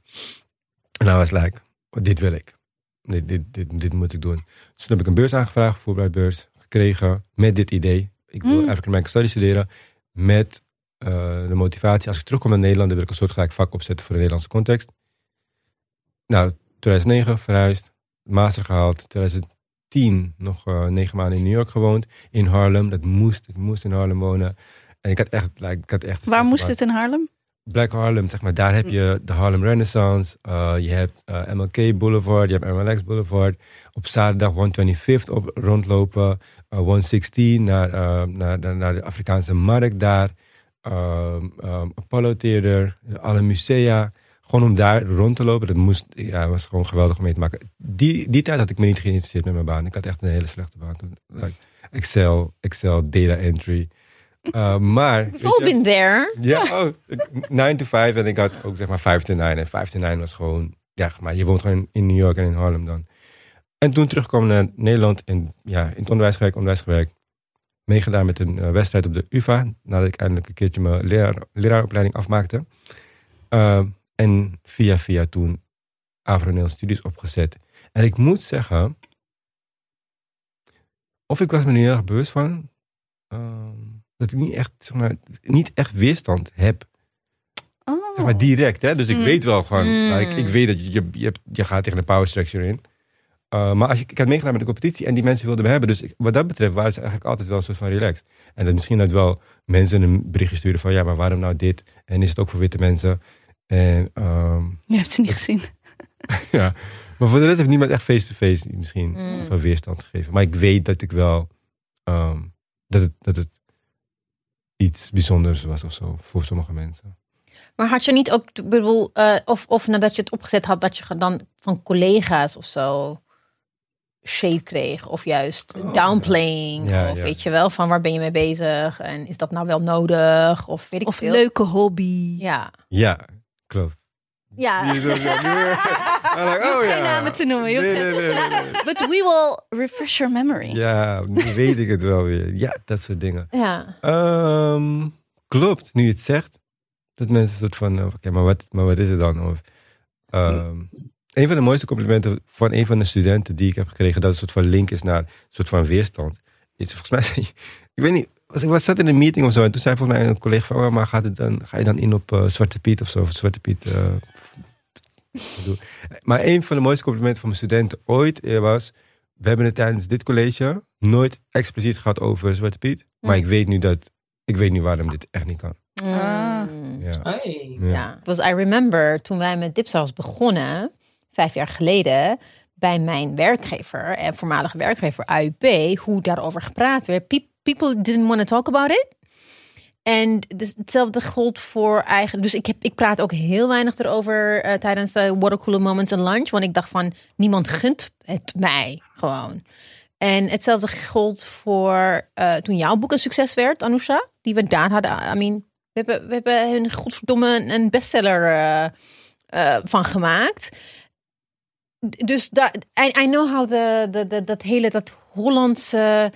D: En hij was like, dit wil ik. Dit, dit, dit, dit moet ik doen. Dus toen heb ik een beurs aangevraagd, voorbereidbeurs, gekregen met dit idee. Ik wil
B: Mm.
D: African American Studies studeren met uh, de motivatie. Als ik terugkom naar Nederland, dan wil ik een soortgelijk vak opzetten voor de Nederlandse context. Nou, 2009 verhuisd, master gehaald. 2010 nog uh, negen maanden in New York gewoond. In Harlem, dat moest. Ik moest in Harlem wonen. En ik had echt... Like, ik had echt
B: Waar moest het in Harlem?
D: Black Harlem, zeg maar. Daar heb je de Harlem Renaissance. Uh, je hebt uh, MLK Boulevard. Je hebt MLX Boulevard. Op zaterdag 125th op rondlopen. Uh, 116 naar, naar, naar, naar de Afrikaanse markt daar. Um, um, Apollo Theater. Alle musea. Gewoon om daar rond te lopen. Dat moest, ja, was gewoon geweldig om mee te maken. Die, die tijd had ik me niet geïnteresseerd met mijn baan. Ik had echt een hele slechte baan. Like Excel, Excel, data entry. Uh, maar.
C: We've all been there.
D: Ja, oh, 9 to 5 en ik had ook zeg maar 5 to 9. En 5 to 9 was gewoon, ja, maar je woont gewoon in New York en in Harlem dan. En toen terugkwam naar Nederland en ja, in het onderwijs gewerkt, onderwijs gewerkt. Meegedaan met een uh, wedstrijd op de UvA, nadat ik eindelijk een keertje mijn leraar, leraaropleiding afmaakte. Uh, en via via toen Avroneel Studies opgezet. En ik moet zeggen, of ik was me niet heel erg bewust van, ehm, dat ik niet echt, zeg maar, niet echt weerstand heb.
B: Oh.
D: Zeg maar direct, hè? Dus ik
B: Mm.
D: weet wel van,
C: Mm.
D: nou, ik, ik weet dat je, je, je, je gaat tegen de power structure in. Uh, maar als je, ik had meegedaan met de competitie en die mensen wilden me hebben. Dus ik- wat dat betreft waren ze eigenlijk altijd wel een soort van relaxed. En dat misschien dat wel mensen een berichtje sturen van ja, maar waarom nou dit? En is het ook voor witte mensen? En ehm,
B: Je hebt ze niet gezien.
D: ja, maar voor de rest heeft niemand echt face-to-face misschien
C: Mm.
D: van weerstand gegeven. Maar ik weet dat ik wel ehm, dat, het, dat het iets bijzonders was of zo voor sommige mensen.
C: Maar had je niet ook, ik bedoel, eh, of, of nadat je het opgezet had, dat je dan van collega's of zo shade kreeg? Of juist
D: Oh,
C: downplaying?
D: ja. Ja,
C: of
D: ja.
C: weet je wel, van waar ben je mee bezig? En is dat nou wel nodig? Of weet ik
B: Of
C: veel.
B: leuke hobby.
C: Ja.
D: Ja, klopt.
C: Ja.
D: Die like,
B: Je hoeft
D: oh,
B: geen
D: ja.
B: namen te noemen.
D: Nee, nee, nee.
B: But we will refresh your memory.
D: Ja, nu weet ik het wel weer. Ja, dat soort dingen.
C: Ja.
D: Ehm, klopt, nu je het zegt. Dat mensen een soort van, eh, oké, maar, wat, maar wat is het dan? Of, ehm, een van de mooiste complimenten van een van de studenten die ik heb gekregen, dat het een soort van link is naar een soort van weerstand. Is volgens mij, ik weet niet, was, ik was zat in een meeting of zo en toen zei volgens mij een collega van, oh, maar gaat het dan, ga je dan in op eh, Zwarte Piet of zo, of Zwarte Piet. eh, maar een van de mooiste complimenten van mijn studenten ooit eh, was, we hebben het tijdens dit college nooit expliciet gehad over Zwarte Piet, maar
C: Mm.
D: ik weet nu dat, ik weet nu waarom dit echt niet kan.
B: Ah.
C: Mm.
D: Ja.
A: Hey.
D: Ja.
C: Ja. Was I remember toen wij met Dipsaus begonnen, vijf jaar geleden, bij mijn werkgever en voormalige werkgever AUP, hoe daarover gepraat werd. Pe- People didn't want to talk about it. En hetzelfde gold voor eigen. Dus ik, heb, ik praat ook heel weinig erover eh, tijdens de watercooler moments en lunch. Want ik dacht van niemand gunt het mij gewoon. En hetzelfde gold voor eh, toen jouw boek een succes werd, Anousha. Die we daar hadden. I mean, we hebben, we hebben een godverdomme een bestseller eh, van gemaakt. Dus daar, I, I know how de, de, de, dat hele, dat Hollandse,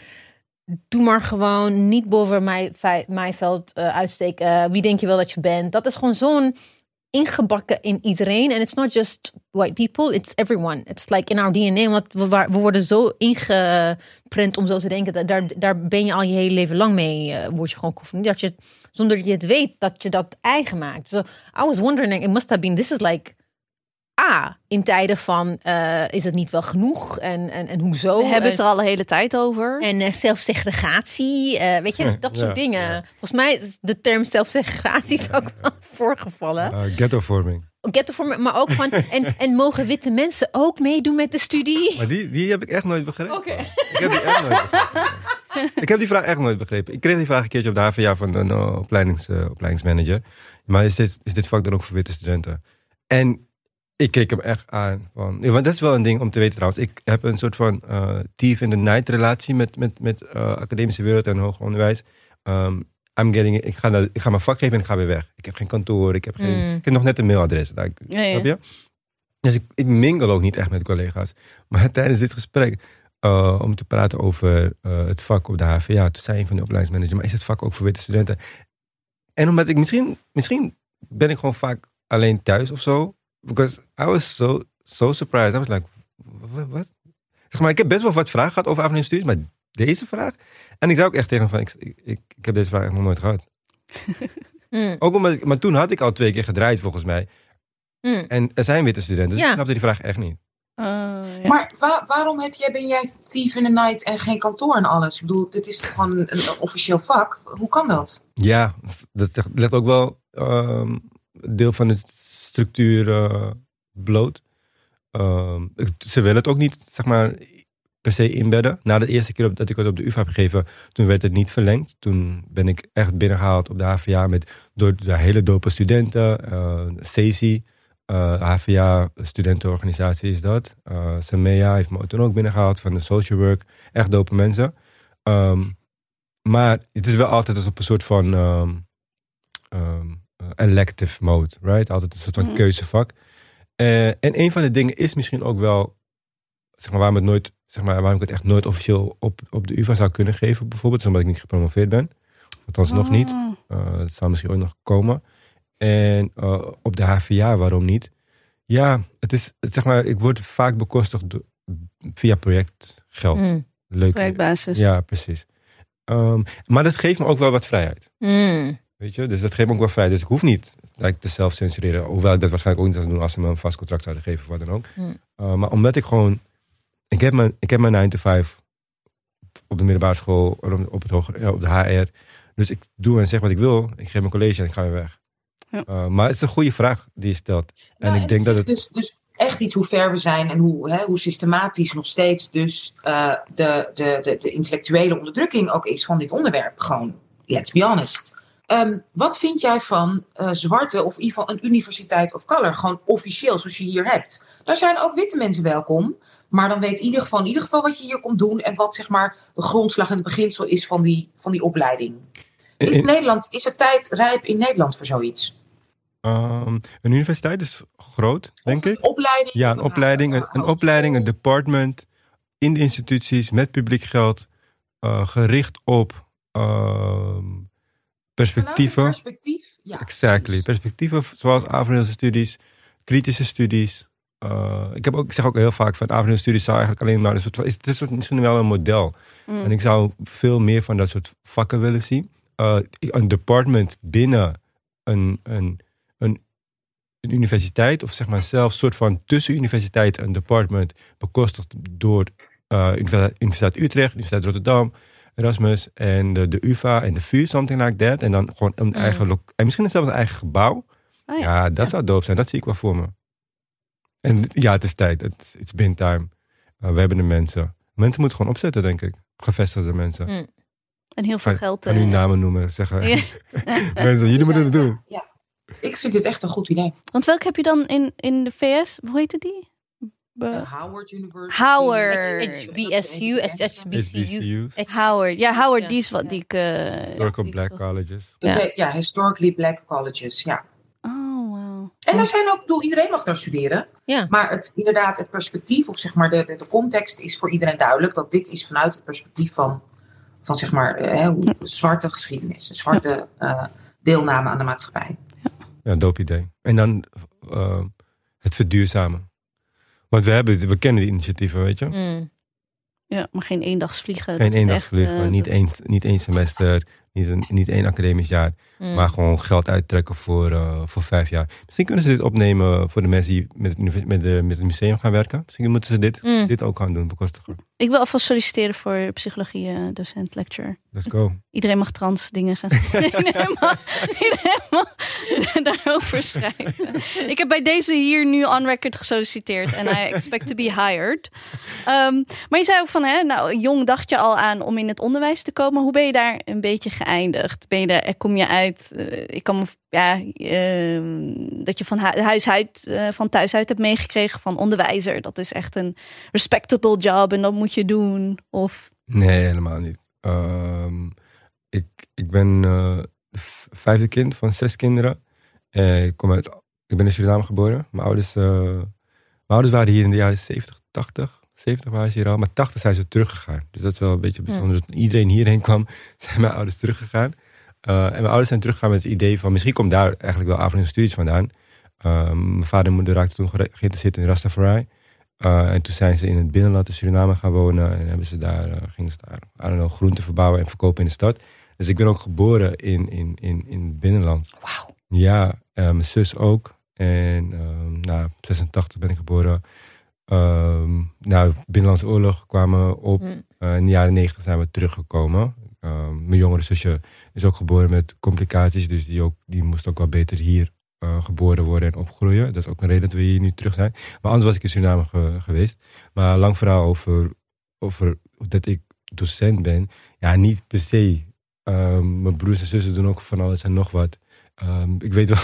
C: doe maar gewoon niet boven mijn, mijn veld eh, uitsteken. wie denk je wel dat je bent? Dat is gewoon zo'n ingebakken in iedereen. En it's not just white people, it's everyone. It's like in our DNA, we, worden zo ingeprint om zo te denken. Dat daar, daar ben je al je hele leven lang mee, eh, word je gewoon geconfronteerd. Dat je, zonder dat je het weet, dat je dat eigen maakt. So I was wondering, it must have been, this is like... A, in tijden van, eh, is het niet wel genoeg? En, en, en hoezo?
B: We hebben het er al een hele tijd over.
C: en eh, zelfsegregatie, eh, weet je, dat
D: Ja,
C: soort dingen.
D: ja.
C: Volgens mij is de term zelfsegregatie is ook wel voorgevallen.
D: Uh, ghettovorming.
C: For, maar ook van, en, en mogen witte mensen ook meedoen met de studie?
D: Maar die, die heb ik echt nooit begrepen.
C: Oké.
D: Ik heb die echt nooit begrepen. ik heb die vraag echt nooit begrepen. Ik kreeg die vraag een keertje op de HVA van een opleidings, opleidingsmanager. Maar is dit, is dit vak dan ook voor witte studenten? En ik keek hem echt aan. Van, ja, want dat is wel een ding om te weten trouwens. Ik heb een soort van eh thief in the night relatie met, met, met eh, academische wereld en hoger onderwijs. Um, I'm getting, ik, ga naar, ik ga mijn vak geven en ik ga weer weg. Ik heb geen kantoor, ik heb, geen,
C: Mm.
D: ik heb nog net een mailadres. Nou, ik-
B: Ja, ja.
D: Snap je? Dus ik, ik mingle ook niet echt met collega's. Maar tijdens dit gesprek, eh, om te praten over het vak op de HVA, toen zei een van de opleidingsmanagers, maar is het vak ook voor witte studenten? En omdat ik misschien, misschien ben ik gewoon vaak alleen thuis of zo. Because I was so, so surprised. I was like, wat? wat? Zeg maar, ik heb best wel wat vragen gehad over Avenue Studies, maar deze vraag? En ik zei ook echt tegen hem van, ik, ik, ik, heb deze vraag echt nog nooit gehad.
C: Mm,
D: Ook omdat, ik- maar toen had ik al twee keer gedraaid volgens mij.
C: mm.
D: En er zijn witte studenten, dus
C: Ja.
D: ik snapte die vraag echt niet.
B: Uh, ja.
A: Maar wa- waarom heb jij, ben jij thief in the night en geen kantoor en alles? Ik bedoel, dit is toch gewoon een, een officieel vak? Hoe kan dat?
D: Ja, dat legt ook wel ehm, deel van de structuur eh, bloot. Ehm, ze willen het ook niet, zeg maar, per se inbedden. Na de eerste keer dat ik het op de UvA heb gegeven, toen werd het niet verlengd. Toen ben ik echt binnengehaald op de HVA met door de hele dope studenten. eh CESI, eh HVA studentenorganisatie is dat. Eh Samea heeft me toen ook binnengehaald van de social work. Echt dope mensen. Ehm, maar het is wel altijd op een soort van ehm, eh, elective mode, right? Altijd een soort van
B: Mhm.
D: keuzevak. Eh, en een van de dingen is misschien ook wel, zeg maar, waarom, het nooit, zeg maar, waarom ik het echt nooit officieel op, op de UvA zou kunnen geven, bijvoorbeeld, omdat ik niet gepromoveerd ben. Althans, nog niet.
B: Oh.
D: Uh, dat zou misschien ooit nog komen. En uh, op de HVA, waarom niet? Ja, het is, het, zeg maar, ik word vaak bekostigd door- via projectgeld.
C: Mm.
D: Leuk.
B: Werkbasis.
D: Ja, precies. Ehm, maar dat geeft me ook wel wat vrijheid.
C: Mm.
D: Weet je? Dus dat geeft me ook wel vrijheid. Dus ik hoef niet te zelf censureren. Hoewel ik dat waarschijnlijk ook niet zou doen als ze me een vast contract zouden geven of wat dan ook.
C: Hmm.
D: Uh, maar omdat ik gewoon... Ik heb mijn, ik heb mijn 9 to 5 op de middelbare school, op, het hoger, ja, op de HR. Dus ik doe en zeg wat ik wil. Ik geef mijn college en ik ga weer weg.
B: Ja.
D: Uh, maar het is een goede vraag die je stelt. En
A: Nou,
D: ik denk dat het...
A: Dus, dus echt iets hoe ver we zijn en hoe, hè, hoe systematisch nog steeds dus eh, de, de, de, de intellectuele onderdrukking ook is van dit onderwerp. Gewoon, let's be honest. Ehm, wat vind jij van eh, zwarte of in ieder geval een universiteit of color? Gewoon officieel, zoals je hier hebt. Daar zijn ook witte mensen welkom. Maar dan weet in ieder geval, in ieder geval wat je hier komt doen en wat zeg maar de grondslag en het beginsel is van die, van die opleiding. Is,
D: In-
A: Nederland, is er tijd rijp in Nederland voor zoiets?
D: Ehm, een universiteit is groot, denk
A: Of
D: ik.
A: Een opleiding?
D: Ja, een opleiding, een, een opleiding, een department in de instituties met publiek geld, eh, gericht op ehm, perspectieven.
A: Perspectief? Ja,
D: Exactly.
A: precies.
D: Perspectieven zoals Aveneelse studies, kritische studies. Eh, ik, heb ook, ik zeg ook heel vaak van Aveneelse studies zou eigenlijk alleen maar een soort van, is- het is misschien wel een model.
B: Mm.
D: En ik zou veel meer van dat soort vakken willen zien. Eh, een department binnen een, een, een, een universiteit, of zeg maar zelfs een soort van tussen universiteit en department, bekostigd door Universiteit Universiteit Utrecht, Universiteit Rotterdam, Erasmus en de, de UVA en de VU, something like that. En dan gewoon een eigen lo- en misschien zelfs een eigen gebouw.
B: Oh ja.
D: ja. dat zou dope zijn. Dat zie ik wel voor me. En ja, het is tijd. Het is been time. Eh, we hebben de mensen. Mensen moeten gewoon opzetten, denk ik. Gevestigde mensen.
C: Mm.
B: En heel veel
D: Ga-
B: geld.
D: Kan u
B: eh,
D: namen noemen. Zeggen,
B: Ja.
D: mensen, jullie moeten het doen.
A: Ja, ik vind dit echt een goed idee.
B: Want welke heb je dan in, in de VS? Hoe heette die? Be-
A: Uh, Howard University.
B: Howard.
C: HBSU, HBCU.
D: HBCU's.
B: Howard. Ja, Howard,
C: Ja.
B: die is wat die ik... eh,
D: Historical Black Colleges.
A: Dat
B: Ja.
A: heet, ja, Historically Black Colleges, ja.
B: Oh, wow.
A: En daar zijn ook, bedoel, iedereen mag daar studeren.
C: Ja.
A: Maar het, inderdaad, het perspectief, of zeg maar de, de, de context is voor iedereen duidelijk. Dat dit is vanuit het perspectief van, van zeg maar, eh, hoe- zwarte geschiedenis. Zwarte eh, deelname aan de maatschappij.
D: Ja, dope idee. En dan eh, het verduurzamen. Want we, hebben, we kennen die initiatieven, weet je.
C: Mm.
B: Ja, maar geen eendagsvliegen.
D: Geen eendagsvliegen,
B: echt, eh,
D: niet, één, niet één semester, niet, een, niet één academisch jaar.
C: Mm.
D: Maar gewoon geld uittrekken voor, eh, voor vijf jaar. Misschien kunnen ze dit opnemen voor de mensen die met het, met de, met het museum gaan werken. Misschien moeten ze dit,
C: Mm.
D: dit ook gaan doen, bekostigen.
B: Ik wil alvast solliciteren voor psychologie eh, docent lecturer.
D: Let's go.
B: Iedereen mag trans dingen gaan iedereen, mag, iedereen mag daarover schrijven. Ik heb bij deze hier nu on record gesolliciteerd. En I expect to be hired. Ehm, maar je zei ook van, hè, nou, jong dacht je al aan om in het onderwijs te komen. Hoe ben je daar een beetje geëindigd? Ben je daar, kom je uit, eh, ik kan me, ja, ehm, dat je van hu- huis uit, eh, van thuis uit hebt meegekregen van onderwijzer. Dat is echt een respectable job en dat moet je doen. Of,
D: Nee, helemaal niet. Ehm, ik, ik ben de v- vijfde kind van zes kinderen. Eh, ik, kom uit, ik ben in Suriname geboren. Mijn ouders, mijn ouders waren hier in de jaren 70, 80. 70 waren ze hier al, maar 80 zijn ze teruggegaan. Dus dat is wel een beetje bijzonder. Toen iedereen hierheen kwam, zijn mijn ouders teruggegaan. Eh, en mijn ouders zijn teruggegaan met het idee van... misschien komt daar eigenlijk wel avond studies vandaan. Ehm, mijn vader en moeder raakten toen geïnteresseerd in Rastafari. Eh, en toen zijn ze in het binnenland in Suriname gaan wonen. En hebben ze daar, eh, gingen ze daar know, groenten verbouwen en verkopen in de stad. Dus ik ben ook geboren in, in, in, in het binnenland.
A: Wauw.
D: Ja, mijn zus ook. En ehm nou, 86 ben ik geboren. Nou, Binnenlandse Oorlog kwamen op.
C: Mm.
D: In de jaren 90 zijn we teruggekomen. Ehm, mijn jongere zusje is ook geboren met complicaties. Dus die, ook, die moest ook wel beter hier eh, geboren worden en opgroeien. Dat is ook een reden dat we hier nu terug zijn. Maar anders was ik in Suriname ge- geweest. Maar lang verhaal over, over dat ik docent ben. Ja, niet per se. Ehm, mijn broers en zussen doen ook van alles en nog wat. Ehm, ik weet wel,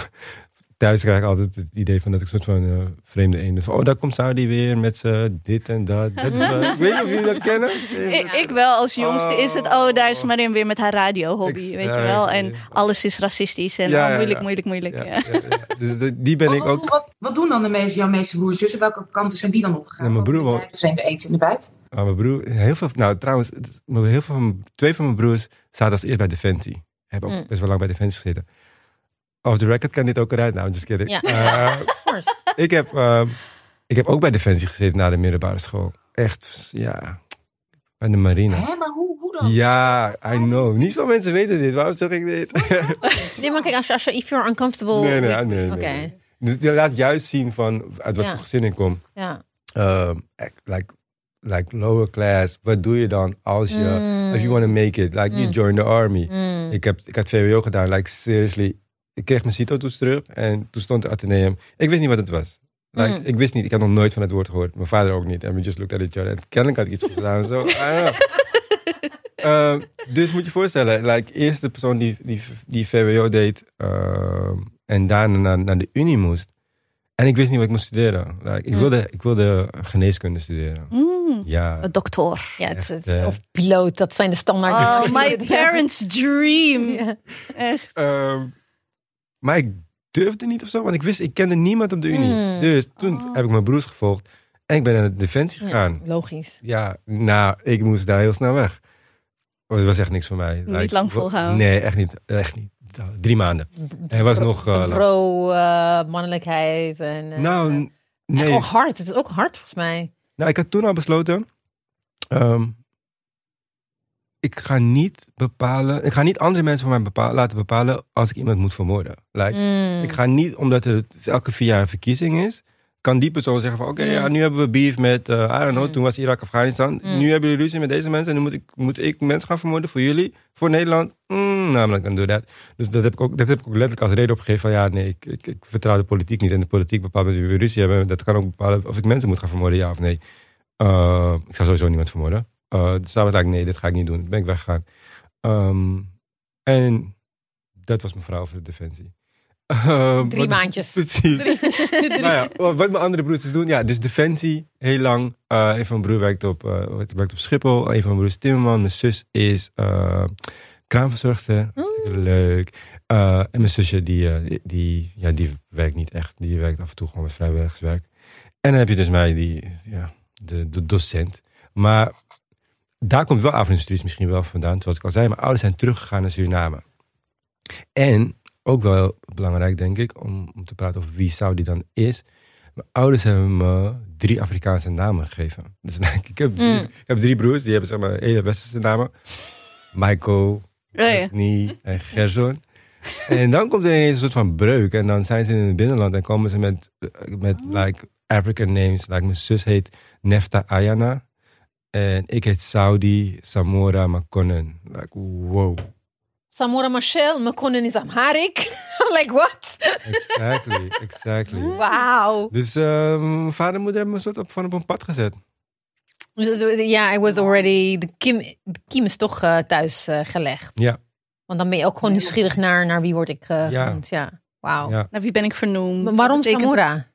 D: thuis krijg ik altijd het idee van dat ik een soort van eh, vreemde eend. Dus, oh, daar komt Saudi weer met z'n dit en dat. dat is ik weet niet of jullie dat kennen.
B: Ik, ik wel, als jongste is het, oh, daar is Marin weer met haar radio-hobby, weet je wel. En alles is racistisch en
D: Ja,
B: oh,
D: ja,
B: moeilijk,
D: ja.
B: moeilijk, moeilijk.
D: Ja,
B: Ja.
D: ja, ja. Dus de- die ben ik ook.
A: wat, wat doen dan de meeste, jouw meeste broers en zussen? Welke kanten zijn die dan opgegaan?
D: Ja, mijn broer wel-
A: vreemde eend in de bijt?
D: Ah, mijn broer, heel veel, nou trouwens, heel veel van, twee van mijn broers zaten als eerst bij Defensie. Hebben ook
C: Mm.
D: best wel lang bij Defensie gezeten. Off the record kan dit ook eruit. Nou, just kidding.
C: Ja.
D: Eh,
C: Of course.
D: ik, heb, ehm, ik heb ook bij Defensie gezeten na de middelbare school. Echt, ja. Bij de marine.
A: Hè, maar hoe, hoe dan?
D: Ja, I know. Niet veel mensen weten dit. Waarom zeg ik dit?
C: Nee, maar kijk, als je, als je if you're uncomfortable...
D: Nee, nee, nee, nee. Dus je laat juist zien van uit wat
C: Ja.
D: voor gezin ik kom.
C: ja.
D: Um, like, like lower class. Wat doe je dan als je,
C: Mm.
D: if you want to make it, like you
C: Mm.
D: join the army.
C: Mm.
D: Ik, heb, ik had VWO gedaan, like seriously. Ik kreeg mijn CITO-toets terug en toen stond het Atheneum. Ik wist niet wat het was. Like,
C: Mm.
D: Ik wist niet, ik had nog nooit van het woord gehoord. Mijn vader ook niet. En we just looked at each other. En kennelijk had ik iets gedaan. Zo, I don't know. Ehm, dus moet je je voorstellen, like, eerst de persoon die, die, die VWO deed ehm, en daarna naar, naar de Unie moest. En ik wist niet wat ik moest studeren. Like, ik,
C: Mm.
D: wilde, ik wilde geneeskunde studeren.
B: Mm,
D: Ja,
B: een dokter.
C: Ja, het, het-
D: Echt,
C: of piloot, dat zijn de standaard.
B: Oh, my parents' dream.
C: Ja.
B: Echt.
D: Ehm, maar ik durfde niet of zo, want ik wist, ik kende niemand op de Unie.
C: Mm.
D: Dus toen
B: Oh.
D: heb ik mijn broers gevolgd en ik ben naar de Defensie
C: Ja,
D: gegaan.
C: logisch.
D: Ja, nou, ik moest daar heel snel weg. Oh, het was echt niks voor mij.
B: Niet lang volgehouden.
D: Nee, echt niet. Echt niet. Drie maanden. Hij was nog... eh, lang.
C: Pro-mannelijkheid. en, eh,
D: nou,
C: en
D: nee.
C: ook hard. Het is ook hard volgens mij.
D: Nou, ik had toen al besloten. ehm, ik ga niet bepalen. Ik ga niet andere mensen voor mij bepa- laten bepalen als ik iemand moet vermoorden. Like,
C: Mm.
D: Ik ga niet, omdat er elke vier jaar een verkiezing is, kan die persoon zeggen van oké,
C: Mm.
D: ja, nu hebben we beef met, eh, I don't know,
C: Mm.
D: toen was Irak, Afghanistan. Nu hebben jullie ruzie met deze mensen en nu moet ik, moet ik mensen gaan vermoorden voor jullie, voor Nederland. Mm, namelijk, dan doe dat. Dus dat heb, ik ook, dat heb ik ook letterlijk als reden opgegeven van ja, nee, ik, ik, ik vertrouw de politiek niet. En de politiek bepaalt met wie we ruzie hebben. Dat kan ook bepalen of ik mensen moet gaan vermoorden, ja of nee. Uh, ik zou sowieso niemand vermoorden. Uh, dus daar was ik, nee, dit ga ik niet doen. Toen ben ik weggegaan. Um, en dat was mijn vrouw over de defensie. Um,
C: Drie
D: wat-
C: maandjes.
D: Precies. nou ja, wat mijn andere broertjes doen, ja, dus defensie, heel lang. Uh, een van mijn broer werkt op, uh, werkt op Schiphol. Een van mijn broers is timmerman. Mijn zus is uh, kraamverzorgster.
C: Mm.
D: Leuk. En mijn zusje, die, die, die, ja, die werkt niet echt. Die werkt af en toe gewoon met vrijwilligerswerk. En dan heb je dus mij, die, ja, de, de docent. Maar daar komt wel avondindustrie misschien wel vandaan. Zoals ik al zei, mijn ouders zijn teruggegaan naar Suriname. En ook wel belangrijk, denk ik, om, om te praten over wie Saudi dan is. Mijn ouders hebben me drie Afrikaanse namen gegeven. Dus ik heb drie,
C: Mm.
D: ik heb drie broers, die hebben zeg maar hele westerse namen. Michael,
B: Oh, ja.
D: Whitney en Gerson. En dan komt er ineens een soort van breuk. En dan zijn ze in het binnenland en komen ze met, met like, African names. Like, mijn zus heet Nefta Ayana. En ik heet Saudi Samora Makonnen. Like, wow.
C: Samora Machel, Mekonnen is Amharic. I'm like, what?
D: Exactly, exactly.
C: Wauw.
D: Dus eh, mijn vader en moeder hebben me een soort op, van op een pad gezet.
C: Ja, I was already... De kiem, de kiem is toch eh, thuis eh, gelegd.
D: Ja,
C: Want dan ben je ook gewoon nieuwsgierig naar, naar wie word ik eh
D: Ja.
C: genoemd. Ja, wauw.
D: ja.
B: Naar wie ben ik vernoemd?
C: Maar Waarom Samora?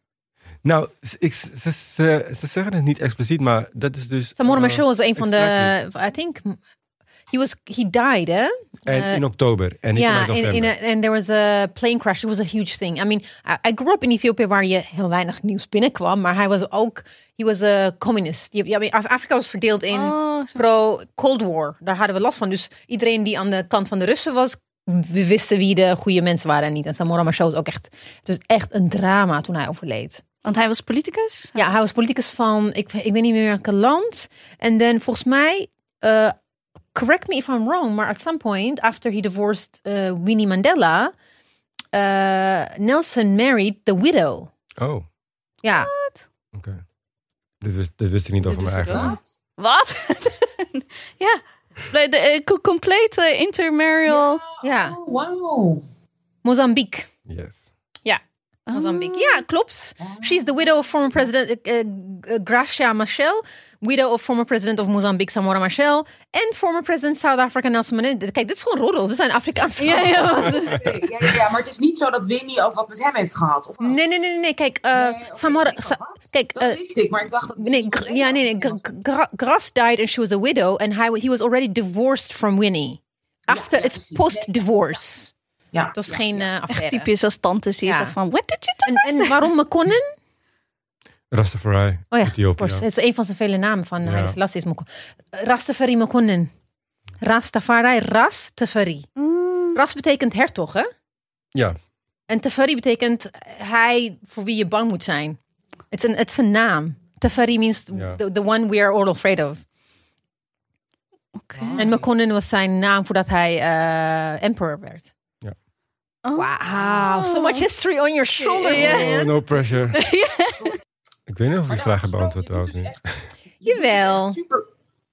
D: Nou, ik, ze, ze, ze zeggen het niet expliciet, maar dat is dus...
C: Samora Machel was een van de... I think... He was... He died, hè?
D: En
C: eh,
D: in oktober. En
C: Ja,
D: in
C: in, a, and there was a plane crash. It was a huge thing. I mean, I, I grew up in Ethiopië waar je heel weinig nieuws binnenkwam. Maar hij was ook, he was a communist. Ja, I mean, Af- Afrika was verdeeld in
B: Oh,
C: pro-Cold War. Daar hadden we last van. Dus iedereen die aan de kant van de Russen was, we wisten wie de goede mensen waren en niet. En Samora Machel was ook echt, het was echt een drama toen hij overleed.
B: Want hij was politicus?
C: Ja, hij was politicus van, ik, ik weet niet meer welke land. En dan volgens mij, eh, correct me if I'm wrong, maar at some point, after he divorced eh, Winnie Mandela, eh, Nelson married the widow.
D: Oh, oké.
C: Ja,
D: Dit, wist, dit wist ik niet over
B: wist
D: mijn
B: ik
D: eigen land.
B: Wat? ja. De, de, eh, co- complete intermarial.
C: ja.
A: Oh, wauw.
C: Mozambique.
D: Yes.
C: Mozambique. Ja, klopt. She's the widow of former president eh, eh, Gracia Machel, widow of former president of Mozambique Samora Machel en former president South Africa Nelson Mandela. Kijk, dit is gewoon roddels. Dit zijn Afrikaanse
B: Ja, ja.
A: Ja, ja, maar het is niet zo dat Winnie ook wat met hem heeft gehad. Of?
C: Nee, nee, nee, nee. Kijk, eh,
A: Nee,
C: Samora. Sa- kijk,
A: dat
C: eh,
A: wist ik, maar ik dacht dat...
C: Nee, ja, nee, nee.
A: Mandela
C: Gr- Gra- Gras died and she was a widow and he, he was already divorced from Winnie. After, it's post-divorce.
A: Ja,
C: Het was
A: ja,
C: geen
A: ja.
C: eh affaire.
B: Echt typisch als tantes die
C: Ja.
B: zeggen van... What did you do?
C: En, en waarom Mekonnen?
D: Rastafari,
C: Oh ja,
D: Ethiopië.
C: Het is een van zijn vele namen van
D: Ja.
C: Haile Selassie is Mekonnen. Rastafari Mekonnen. Rastafari, Rastafari.
B: Mm.
C: Ras betekent hertog, hè?
D: Ja,
C: En Tafari betekent hij voor wie je bang moet zijn. Het is een, het is een naam. Tafari means
D: Ja.
C: the, the one we are all afraid of.
B: Oké.
C: En Mekonnen was zijn naam voordat hij eh, emperor werd.
B: Oh.
C: Wow, so much history on your shoulders,
B: Ja.
C: man.
D: Oh, no pressure. Ik weet niet of je
A: Maar
D: die vraag hebt beantwoord
A: je
D: trouwens
A: dus
D: niet.
A: echt-
C: Jawel.
A: Super,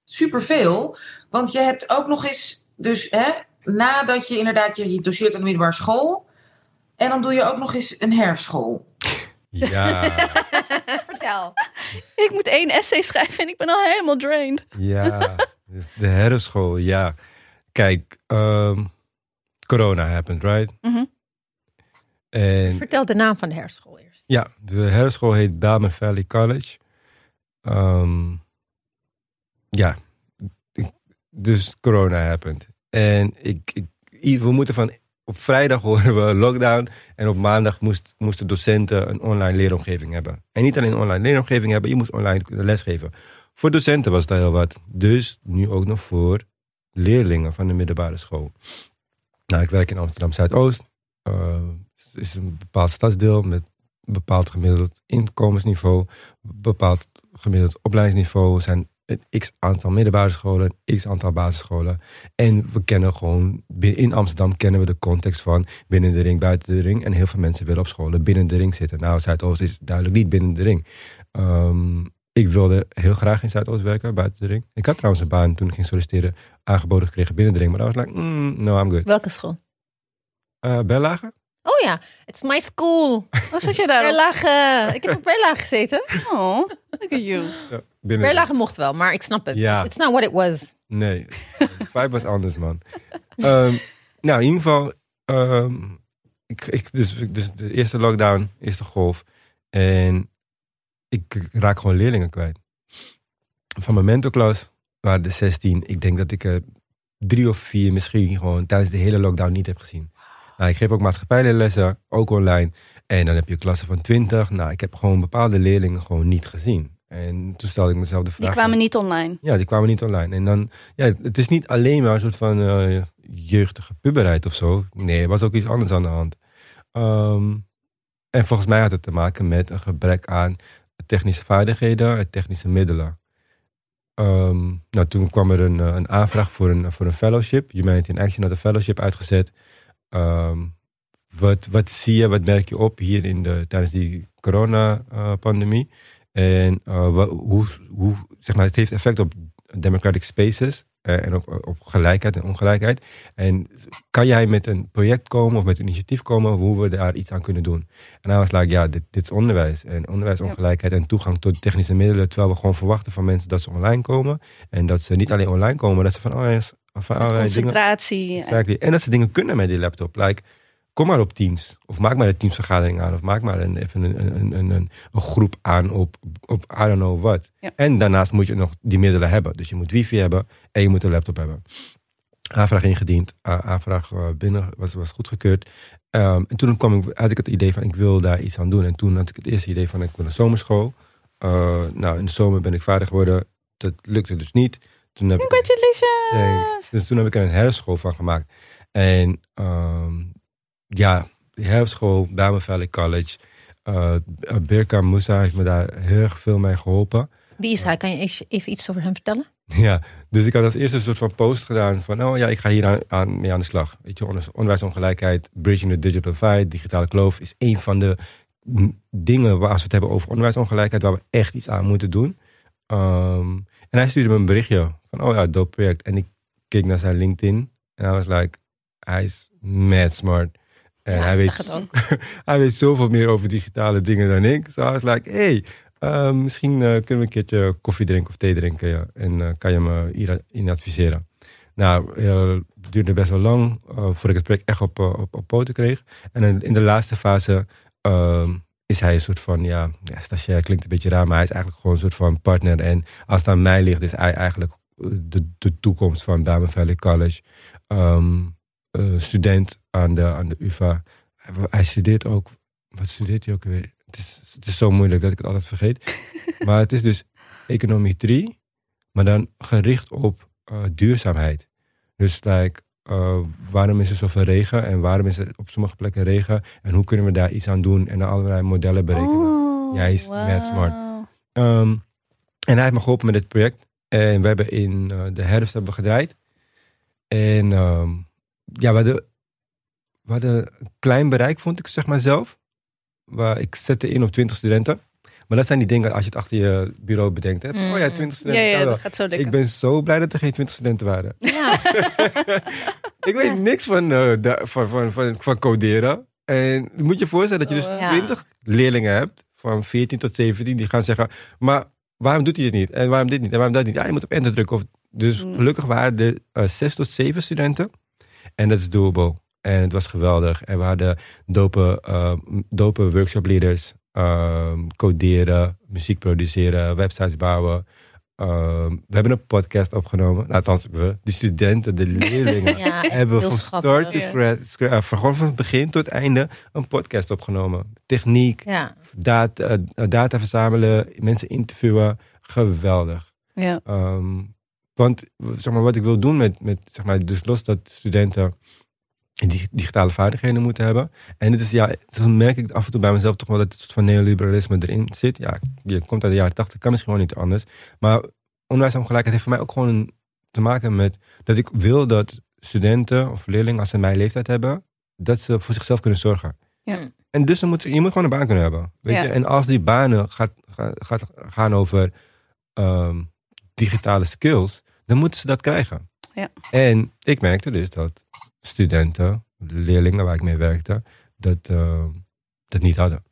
A: super veel. Want je hebt ook nog eens, dus hè, nadat je inderdaad je, je doseert aan de middelbare school. En dan doe je ook nog eens een herfstschool.
D: Ja,
C: Vertel.
B: Ik moet één essay schrijven en ik ben al helemaal drained.
D: ja. De herfstschool, ja. Kijk, ehm, corona happened, right?
B: Mhm.
D: En
C: Vertel de naam van de hersenschool eerst.
D: ja, de herfstschool heet Belmont Valley College. Ehm, ja, dus corona happened. En ik, ik, we moeten van, op vrijdag horen we lockdown. En op maandag moest, moesten docenten een online leeromgeving hebben. En niet alleen een online leeromgeving hebben, je moest online lesgeven. Voor docenten was dat heel wat. Dus nu ook nog voor leerlingen van de middelbare school. Nou, ik werk in Amsterdam Zuidoost. Eh, Het is een bepaald stadsdeel met een bepaald gemiddeld inkomensniveau, bepaald gemiddeld opleidingsniveau. Er zijn een x aantal middelbare scholen, x aantal basisscholen. En we kennen gewoon, in Amsterdam kennen we de context van binnen de ring, buiten de ring. En heel veel mensen willen op scholen binnen de ring zitten. Nou, Zuidoost is duidelijk niet binnen de ring. Ehm, ik wilde heel graag in Zuidoost werken, buiten de ring. Ik had trouwens een baan toen ik ging solliciteren, aangeboden gekregen binnen de ring. Maar dat was like, mm, no, I'm good.
C: Welke school?
D: Uh, Berlage?
C: Oh ja, it's my school.
B: Wat zat jij daar?
C: Berlage. Ik heb op Berlage gezeten.
B: Oh, look at you.
D: Ja,
C: Berlage mocht wel, maar ik snap het.
D: Ja.
C: It's not what it was.
D: Nee, de vibe was anders, man. Ehm, nou, in ieder geval, ehm, ik, ik, dus, dus de eerste lockdown, eerste golf. En ik, raak gewoon leerlingen kwijt. Van mijn mentorklas waren er 16. Ik denk dat ik er drie of vier misschien gewoon tijdens de hele lockdown niet heb gezien. Nou, ik geef ook maatschappijleerlessen, ook online. En dan heb je klassen van 20. Nou, ik heb gewoon bepaalde leerlingen gewoon niet gezien. En toen stelde ik mezelf de vraag...
B: Die kwamen niet online.
D: Ja, die kwamen niet online. En dan, ja, het is niet alleen maar een soort van eh, jeugdige puberheid of zo. Nee, er was ook iets anders aan de hand. Ehm, en volgens mij had het te maken met een gebrek aan technische vaardigheden en technische middelen. Ehm, nou, toen kwam er een, eh, een aanvraag voor een, voor een fellowship. Humanity in Action had een fellowship uitgezet. Ehm, wat, wat zie je, wat merk je op hier in de, tijdens die corona-pandemie? En eh, hoe, hoe, zeg maar, het heeft effect op democratic spaces eh, en op, op gelijkheid en ongelijkheid. En kan jij met een project komen of met een initiatief komen hoe we daar iets aan kunnen doen? En hij was like, ja, dit, dit is onderwijs. En onderwijsongelijkheid en toegang tot technische middelen. Terwijl we gewoon verwachten van mensen dat ze online komen. En dat ze niet alleen online komen, maar dat ze van, oh, ja, van allerlei dingen...
B: Concentratie.
D: Exactly. En dat ze dingen kunnen met die laptop. Like, kom maar op Teams. Of maak maar een Teamsvergadering aan. Of maak maar een, even een, een, een, een, groep aan op, op I don't know what.
B: Ja.
D: En daarnaast moet je nog die middelen hebben. Dus je moet wifi hebben en je moet een laptop hebben. Aanvraag ingediend. Aanvraag eh, binnen was, was goedgekeurd. Ehm, en toen kwam ik, had ik het idee van ik wil daar iets aan doen. En toen had ik het eerste idee van ik wil een zomerschool. Eh, nou, in de zomer ben ik vaardig geworden. Dat lukte dus niet. Toen heb
B: Congratulations.
D: Thanks. Dus toen heb ik er een herfstschool van gemaakt. En ehm, ja, herfstschool, Bijlmer Valley College. eh Birka Moussa heeft me daar heel erg veel mee geholpen.
C: Wie is hij? Kan je even iets over hem vertellen?
D: Ja, dus ik had als eerste een soort van post gedaan van, oh ja, ik ga hier aan, aan, mee aan de slag. Weet je, onder- onderwijsongelijkheid, bridging the digital divide, digitale kloof is een van de dingen waar als we het hebben over onderwijsongelijkheid, waar we echt iets aan moeten doen. Ehm, en hij stuurde me een berichtje van, oh ja, dope project. En ik keek naar zijn LinkedIn en hij was like, hij is mad smart. En
C: Ja,
D: hij, weet, hij zoveel meer over digitale dingen dan ik. So I was like, hey, eh, misschien eh, kunnen we een keertje koffie drinken of thee drinken. Ja. En eh, kan je me hierin adviseren. Nou, eh, het duurde best wel lang eh, voordat ik het project echt op, eh, op, op poten kreeg. En in, de laatste fase ehm, is hij een soort van, ja, ja, stagiair klinkt een beetje raar, maar hij is eigenlijk gewoon een soort van partner. En als het aan mij ligt, is hij eigenlijk eh, de, de toekomst van Diamond Valley College. Ehm, eh, student aan de, aan de UvA. Hij, hij studeert ook, wat studeert hij ook weer? Het is, het is zo moeilijk dat ik het altijd vergeet. maar het is dus economie 3, maar dan gericht op eh, duurzaamheid. Dus like, eh, waarom is er zoveel regen en waarom is er op sommige plekken regen en hoe kunnen we daar iets aan doen en allerlei modellen berekenen.
B: Oh,
D: Ja, hij is mad smart. Ehm, en hij heeft me geholpen met dit project. En we hebben in de herfst hebben we gedraaid. En ehm, ja, we hadden, we hadden een klein bereik, vond ik zeg maar zelf. Waar ik zette in op 20 studenten. Maar dat zijn die dingen als je het achter je bureau bedenkt. Hè? Van,
C: Mm.
D: Oh ja, 20
B: Ja,
D: studenten.
B: ja, dat gaat zo lekker.
D: ik ben zo blij dat er geen 20 studenten waren.
C: Ja.
D: Ik weet niks van, eh, da- van, van, van, van coderen. En je moet je voorstellen dat je dus
B: Oh,
C: ja.
D: 20 leerlingen hebt, van 14 tot 17, die gaan zeggen: Maar waarom doet hij het niet? En waarom dit niet? En waarom dat niet? Ja, je moet op enter drukken. Of, dus
B: Mm.
D: gelukkig waren er eh, 6 tot 7 studenten. En dat is doable. En het was geweldig. En we hadden dope, eh, dope workshop leaders. ehm, coderen, muziek produceren, websites bouwen. Ehm, we hebben een podcast opgenomen. Nou, althans, we, de studenten, de leerlingen
C: ja,
D: hebben
C: heel
D: van
C: schattig.
D: start
B: Ja.
D: eh, van het begin tot het einde een podcast opgenomen. Techniek,
C: Ja.
D: data, eh, data verzamelen, mensen interviewen. Geweldig.
B: Ja.
D: Want zeg maar, wat ik wil doen met, met zeg maar, dus los dat studenten die digitale vaardigheden moeten hebben. En het is, ja, dan merk ik af en toe bij mezelf toch wel dat het soort van neoliberalisme erin zit. Ja, je komt uit de jaren tachtig, kan misschien wel niet anders. Maar onderwijsongelijkheid heeft voor mij ook gewoon te maken met dat ik wil dat studenten of leerlingen, als ze mijn leeftijd hebben, dat ze voor zichzelf kunnen zorgen.
B: Ja.
D: En dus dan moet, je moet gewoon een baan kunnen hebben. Weet
B: Ja.
D: je? En als die banen gaat, gaat, gaat gaan over ehm, digitale skills, dan moeten ze dat krijgen.
B: Ja.
D: En ik merkte dus dat studenten, leerlingen waar ik mee werkte, dat, ehm, dat niet hadden.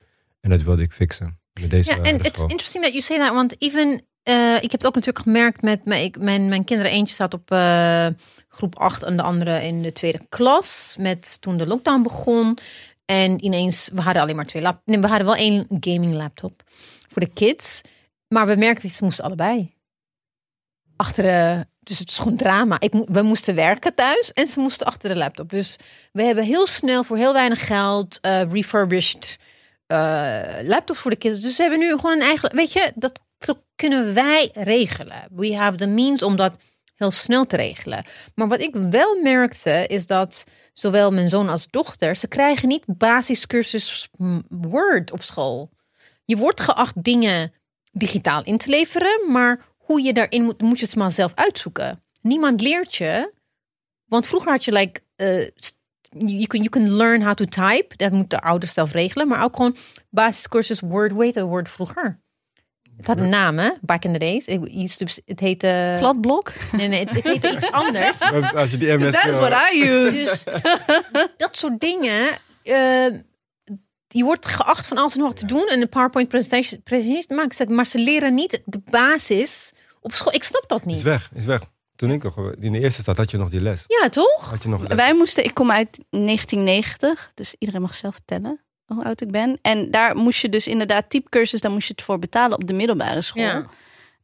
D: En dat wilde ik fixen. Met deze
C: Ja,
D: eh,
C: en it's
D: school.
C: interesting that you say that, want even, eh, ik heb het ook natuurlijk gemerkt met mijn, mijn, mijn kinderen. Eentje zat op eh, groep 8 en de andere in de tweede klas, met toen de lockdown begon. En ineens, we hadden alleen maar twee lap, nee, we hadden wel één gaming laptop voor de kids, maar we merkten, ze moesten allebei. Achter de, dus het is gewoon drama. Ik, we moesten werken thuis en ze moesten achter de laptop. Dus we hebben heel snel voor heel weinig geld eh, refurbished eh, laptops voor de kids. Dus ze hebben nu gewoon een eigen. Weet je, dat, kunnen wij regelen. We have the means om dat heel snel te regelen. Maar wat ik wel merkte is dat zowel mijn zoon als dochter ze krijgen niet basiscursus Word op school. Je wordt geacht dingen digitaal in te leveren, maar hoe je daarin moet, moet je het maar zelf uitzoeken. Niemand leert je, want vroeger had je like eh, st- you can you can learn how to type. Dat moeten de ouders zelf regelen, maar ook gewoon basiscursus Word. Heet dat Word vroeger? Het had een naam, hè? Back in the days. Ik- used to- Het heette...
B: Gladblok?
C: Nee, nee, het, het heette iets anders.
D: Als je die MS
B: That is what I use.
C: Dus dat soort dingen. eh, je wordt geacht van alles en nog wat te doen en een PowerPoint presentatie, presentatie te maken. Maar ze leren niet de basis op school. Ik snap dat
D: is
C: niet.
D: weg, is weg. Toen ik nog in de eerste stad had je nog die les.
C: Ja, toch?
D: Had je nog les.
B: Wij moesten, ik kom uit 1990, dus iedereen mag zelf tellen hoe oud ik ben. En daar moest je dus inderdaad typecursus, daar moest je het voor betalen op de middelbare school.
C: Ja.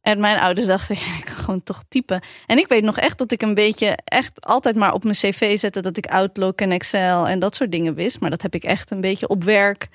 B: En mijn ouders dachten, ja, ik kan gewoon toch typen. En ik weet nog echt dat ik een beetje, echt altijd maar op mijn cv zette dat ik Outlook en Excel en dat soort dingen wist. Maar dat heb ik echt een beetje op werk,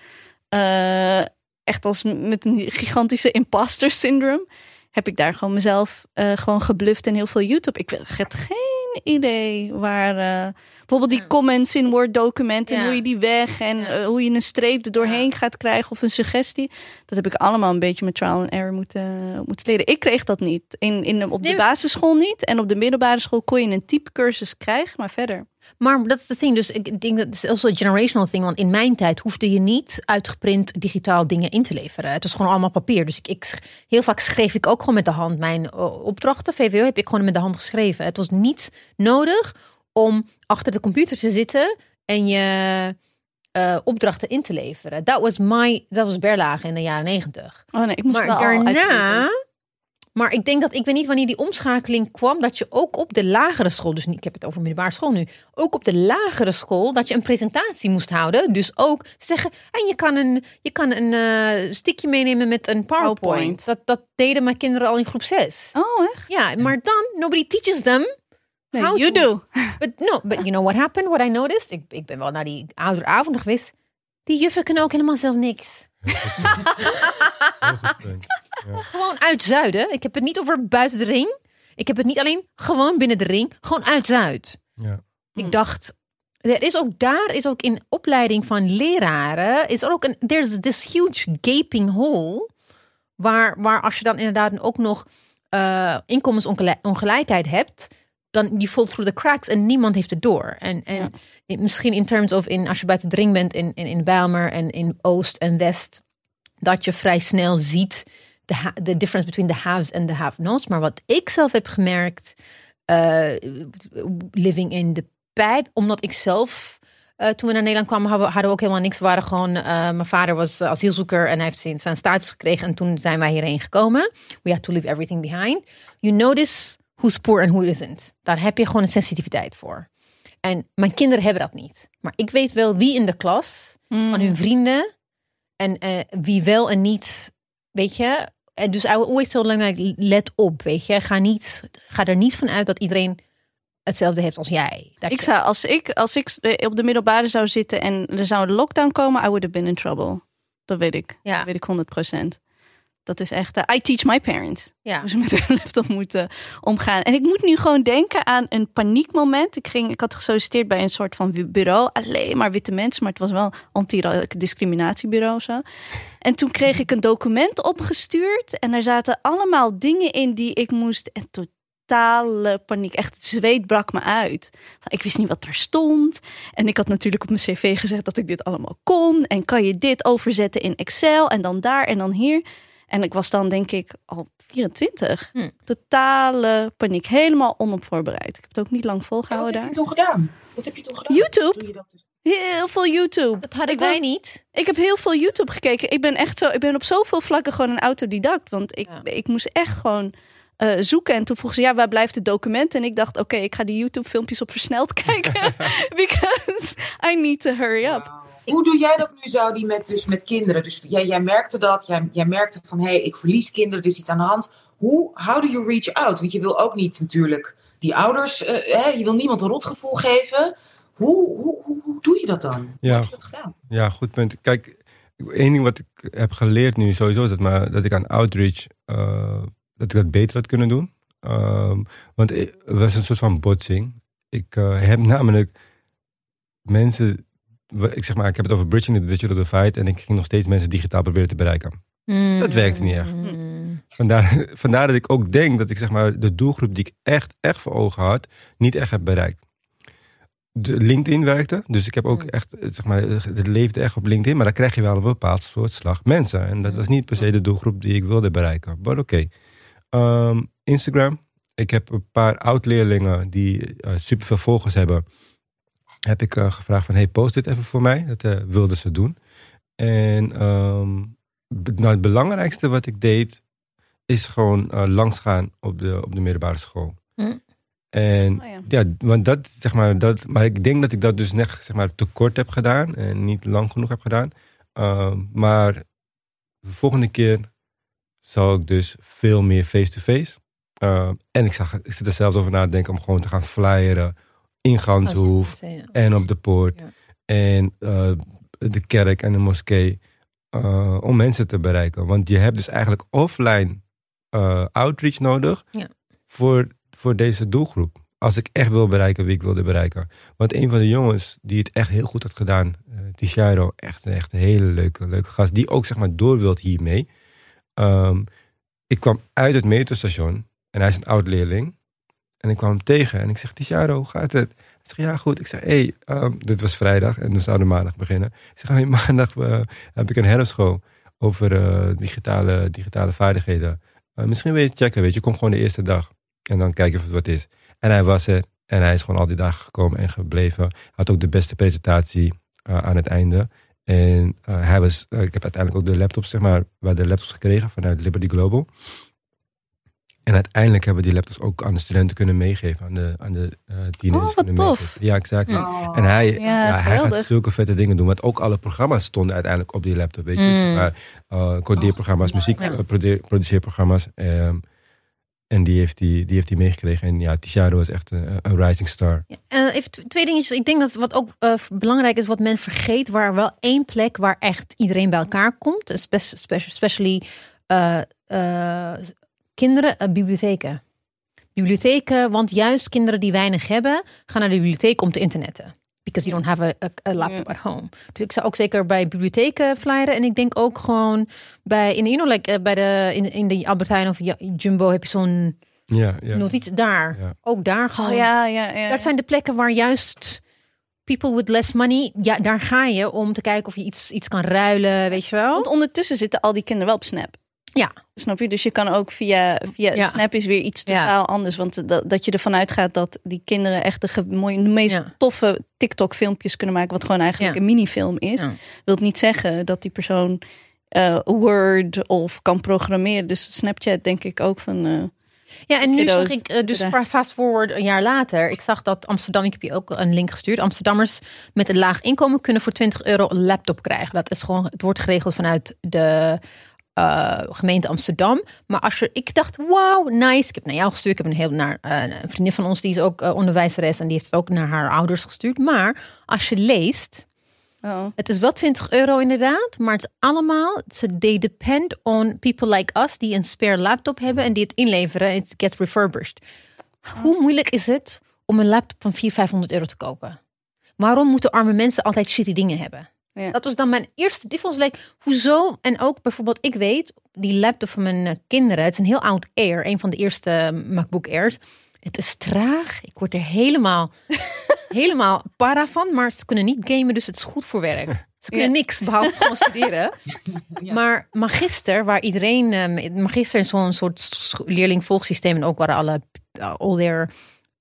B: eh, echt als met een gigantische imposter syndrome, heb ik daar gewoon mezelf eh, gewoon gebluft en heel veel YouTube. Ik heb geen idee waar, eh, bijvoorbeeld die comments in Word documenten,
C: Ja.
B: hoe je die weg en eh, hoe je een streep er doorheen gaat krijgen of een suggestie. Dat heb ik allemaal een beetje met trial and error moeten, moeten leren. Ik kreeg dat niet. In, in, op de basisschool niet. En op de middelbare school kon je een typecursus krijgen, maar verder.
C: Maar dat is de ding. Dus ik denk dat het is also a generational thing. Want in mijn tijd hoefde je niet uitgeprint digitaal dingen in te leveren. Het was gewoon allemaal papier. Dus ik, heel vaak schreef ik ook gewoon met de hand mijn eh, opdrachten. VWO heb ik gewoon met de hand geschreven. Het was niet nodig om achter de computer te zitten en je eh, opdrachten in te leveren. Dat was my, dat was Berlage in de jaren negentig.
B: Oh nee, ik moest
C: Maar
B: wel
C: daarna. Maar ik denk dat ik weet niet wanneer die omschakeling kwam. Dat je ook op de lagere school, dus niet, ik heb het over middelbare school nu. Ook op de lagere school, dat je een presentatie moest houden. Dus ook zeggen. En je kan een, je kan een stickje meenemen met een PowerPoint.
B: PowerPoint.
C: Dat, dat deden mijn kinderen al in groep 6.
B: Oh, echt?
C: Ja, maar dan, nobody teaches them. How
B: you
C: to-
B: do.
C: But no, but you know what happened? What I noticed? Ik, ik ben wel naar die ouderavonden geweest. Die juffen kunnen ook helemaal zelf niks. Gewoon uit Zuiden. Ik heb het niet over buiten de ring. Ik heb het niet alleen gewoon binnen de ring. Gewoon uit Zuid.
D: Ja.
C: Ik dacht, er is ook daar is ook in opleiding van leraren is er ook een there's this huge gaping hole waar waar als je dan inderdaad ook nog uh, inkomensongelijkheid hebt, dan je valt through the cracks en niemand heeft het door. En, en misschien in terms of in als je buiten dring bent in in, in Bijlmer en in Oost en West, dat je vrij snel ziet de, de difference between the haves en the have-nots. Maar wat ik zelf heb gemerkt, uh, living in the pijp, omdat ik zelf uh, toen we naar Nederland kwamen, hadden we, ook helemaal niks. We waren gewoon, uh, mijn vader was asielzoeker en hij heeft zijn status gekregen. En toen zijn wij hierheen gekomen. We had to leave everything behind. You notice who's poor en who isn't. Daar heb je gewoon een sensitiviteit voor. En mijn kinderen hebben dat niet. Maar ik weet wel wie in de klas, mm. van hun vrienden, en uh, wie wel en niet, weet je. En dus always tell them, let op, weet je. Ga, niet, ga er niet van uit dat iedereen hetzelfde heeft als jij.
B: Dat ik zou, als ik, als ik op de middelbare zou zitten en er zou een lockdown komen, I would have been in trouble. Dat weet ik. Ja. Dat weet ik 100 procent. Dat is echt, uh, I teach my parents. Ja. Hoe ze met een laptop moeten omgaan. En ik moet nu gewoon denken aan een paniekmoment. Ik, ging, ik had gesolliciteerd bij een soort van bureau. Alleen maar witte mensen, maar het was wel anti-discriminatiebureau zo. En toen kreeg ik een document opgestuurd. En er zaten allemaal dingen in die ik moest... En totale paniek. Echt, het zweet brak me uit. Ik wist niet wat daar stond. En ik had natuurlijk op mijn cv gezet dat ik dit allemaal kon. En kan je dit overzetten in Excel en dan daar en dan hier. En ik was dan denk ik al 24. Hm. Totale paniek. Helemaal onopvoorbereid. Ik heb het ook niet lang volgehouden
A: daar. Wat heb je toen gedaan? Wat heb je toen gedaan?
B: YouTube. Dus? Heel veel YouTube.
C: Dat had ik wij niet.
B: Ik heb heel veel YouTube gekeken. Ik ben echt zo. Ik ben op zoveel vlakken gewoon een autodidact. Want ik, ik moest echt gewoon uh, zoeken. En toen vroeg ze, ja, waar blijft het document? En ik dacht, oké, ik ga die YouTube-filmpjes op versneld kijken. because I need to hurry up.
A: Hoe doe jij dat nu zo, die met, dus met kinderen? Dus jij, jij merkte dat, jij, jij merkte van, hé, hey, ik verlies kinderen, er is iets aan de hand. Hoe, how do you reach out? Want je wil ook niet natuurlijk die ouders, uh, hè, je wil niemand een rotgevoel geven. Hoe, hoe, hoe, hoe doe je dat dan? Ja, hoe heb je dat gedaan?
D: Ja, goed punt. Kijk, één ding wat ik heb geleerd nu sowieso is dat, maar, dat ik aan outreach uh, dat ik dat beter had kunnen doen. Um, want het was een soort van botsing. Ik uh, heb namelijk mensen, ik zeg maar, ik heb het over bridging the digital divide en ik ging nog steeds mensen digitaal proberen te bereiken. Mm. Dat werkte niet echt. Mm. Vandaar, vandaar dat ik ook denk dat ik zeg maar de doelgroep die ik echt, echt voor ogen had, niet echt heb bereikt. De LinkedIn werkte, dus ik heb ook mm. echt, zeg maar, het leefde echt op LinkedIn, maar dan krijg je wel een bepaald soort slag mensen. En dat was niet per se de doelgroep die ik wilde bereiken. Maar oké. Um, Instagram. Ik heb een paar oud-leerlingen die uh, superveel volgers hebben. Heb ik uh, gevraagd van, hey, post dit even voor mij. Dat uh, wilden ze doen. En um, nou, het belangrijkste wat ik deed, is gewoon langsgaan op de, op de middelbare school. Hm. En oh, ja. ja. want dat, zeg maar, dat, maar ik denk dat ik dat dus net, zeg maar, te kort heb gedaan en niet lang genoeg heb gedaan. Uh, maar de volgende keer zal ik dus veel meer face-to-face. Uh, en ik, zag, ik zit er zelfs over na te denken om gewoon te gaan flyeren in Ganshoef en op de poort. En uh, de kerk en de moskee. Uh, om mensen te bereiken. Want je hebt dus eigenlijk offline outreach nodig ja. voor, voor deze doelgroep. Als ik echt wil bereiken wie ik wilde bereiken. Want een van de jongens die het echt heel goed had gedaan, uh, Tishiro, echt, echt een hele leuke, leuke gast. Die ook zeg maar door wilt hiermee. Um, ik kwam uit het metrostation en hij is een oud leerling. En ik kwam hem tegen en ik zeg, Tisharo, hoe gaat het? Hij zegt, ja goed. Ik zeg, hé, hey, um, dit was vrijdag en we zouden maandag beginnen. Ik zeg, hey, maandag uh, heb ik een herfstschool over uh, digitale, digitale vaardigheden. Uh, misschien wil je het checken, weet je. Kom gewoon de eerste dag en dan kijken of het wat is. En hij was er en hij is gewoon al die dagen gekomen en gebleven. Had ook de beste presentatie aan het einde. En hij was, ik heb uiteindelijk ook de laptops, zeg maar, waar de laptops gekregen vanuit Liberty Global. En uiteindelijk hebben we die laptops ook aan de studenten kunnen meegeven, aan de, aan de uh,
B: tieners. Oh, wat tof.
D: Ja, exact. Oh. En hij, ja, ja hij gaat zulke vette dingen doen. Want ook alle programma's stonden uiteindelijk op die laptop. Weet je, mm. maar, uh, codeerprogramma's, oh, muziek, produceerprogramma's. Um, en die heeft hij die, die, heeft hij meegekregen. En ja, Tisharo was echt een, een rising star.
C: Ja, uh, even twee dingetjes. Ik denk dat wat ook uh, belangrijk is, wat men vergeet, waar wel één plek waar echt iedereen bij elkaar komt. Especially uh, kinderen, bibliotheken. bibliotheken, want juist kinderen die weinig hebben, gaan naar de bibliotheek om te internetten. Because you don't have a, a, a laptop at home. Dus ik zou ook zeker bij bibliotheken flyeren. En ik denk ook gewoon bij, in, you know, like, eh, bij de, in, in de Albert Heijn of Jumbo heb je zo'n
D: Ja, ja.
C: notitie daar.
D: Ja.
C: Ook daar gewoon.
B: Oh ja, ja, ja.
C: Dat zijn de plekken waar juist people with less money, ja, daar ga je om te kijken of je iets, iets kan ruilen, weet je wel.
B: Want ondertussen zitten al die kinderen wel op Snap.
C: Ja.
B: Snap je? Dus je kan ook via, via
C: Ja.
B: Snap is weer iets
C: Ja.
B: totaal anders. Want dat, dat je ervan uitgaat dat die kinderen echt de, mooie- de meest
C: Ja.
B: toffe TikTok filmpjes kunnen maken. Wat gewoon eigenlijk een minifilm is.
C: Ja.
B: Wil niet zeggen dat die persoon eh, Word of kan programmeren. Dus Snapchat denk ik ook van... eh,
C: Ja, en nu zag ik, eh, dus fast forward een jaar later, ik zag dat Amsterdam, ik heb je ook een link gestuurd, Amsterdammers met een laag inkomen kunnen voor 20 euro een laptop krijgen. Dat is gewoon, het wordt geregeld vanuit de eh, gemeente Amsterdam. Maar als je, ik dacht, wow, nice. Ik heb naar jou gestuurd. Ik heb een heel naar eh, een vriendin van ons, die is ook eh, onderwijzeres en die heeft het ook naar haar ouders gestuurd. Maar als je leest,
B: oh.
C: het is wel 20 euro inderdaad, maar het is allemaal, ze they depend on people like us die een spare laptop hebben en die het inleveren. It gets refurbished. Hoe moeilijk is het om een laptop van 400, 500 euro te kopen? Waarom moeten arme mensen altijd shitty dingen hebben?
B: Ja.
C: Dat was dan mijn eerste difference. Like, hoezo? En ook bijvoorbeeld, ik weet, die laptop van mijn eh, kinderen, het is een heel oud Air, een van de eerste eh, MacBook Airs. Het is traag. Ik word er helemaal, helemaal para van. Maar ze kunnen niet gamen, dus het is goed voor werk. Ze kunnen
B: Ja.
C: niks behalve gewoon studeren.
A: Ja.
C: Maar magister, waar iedereen... eh, magister is zo'n soort leerlingvolgsysteem. En ook waar alle all their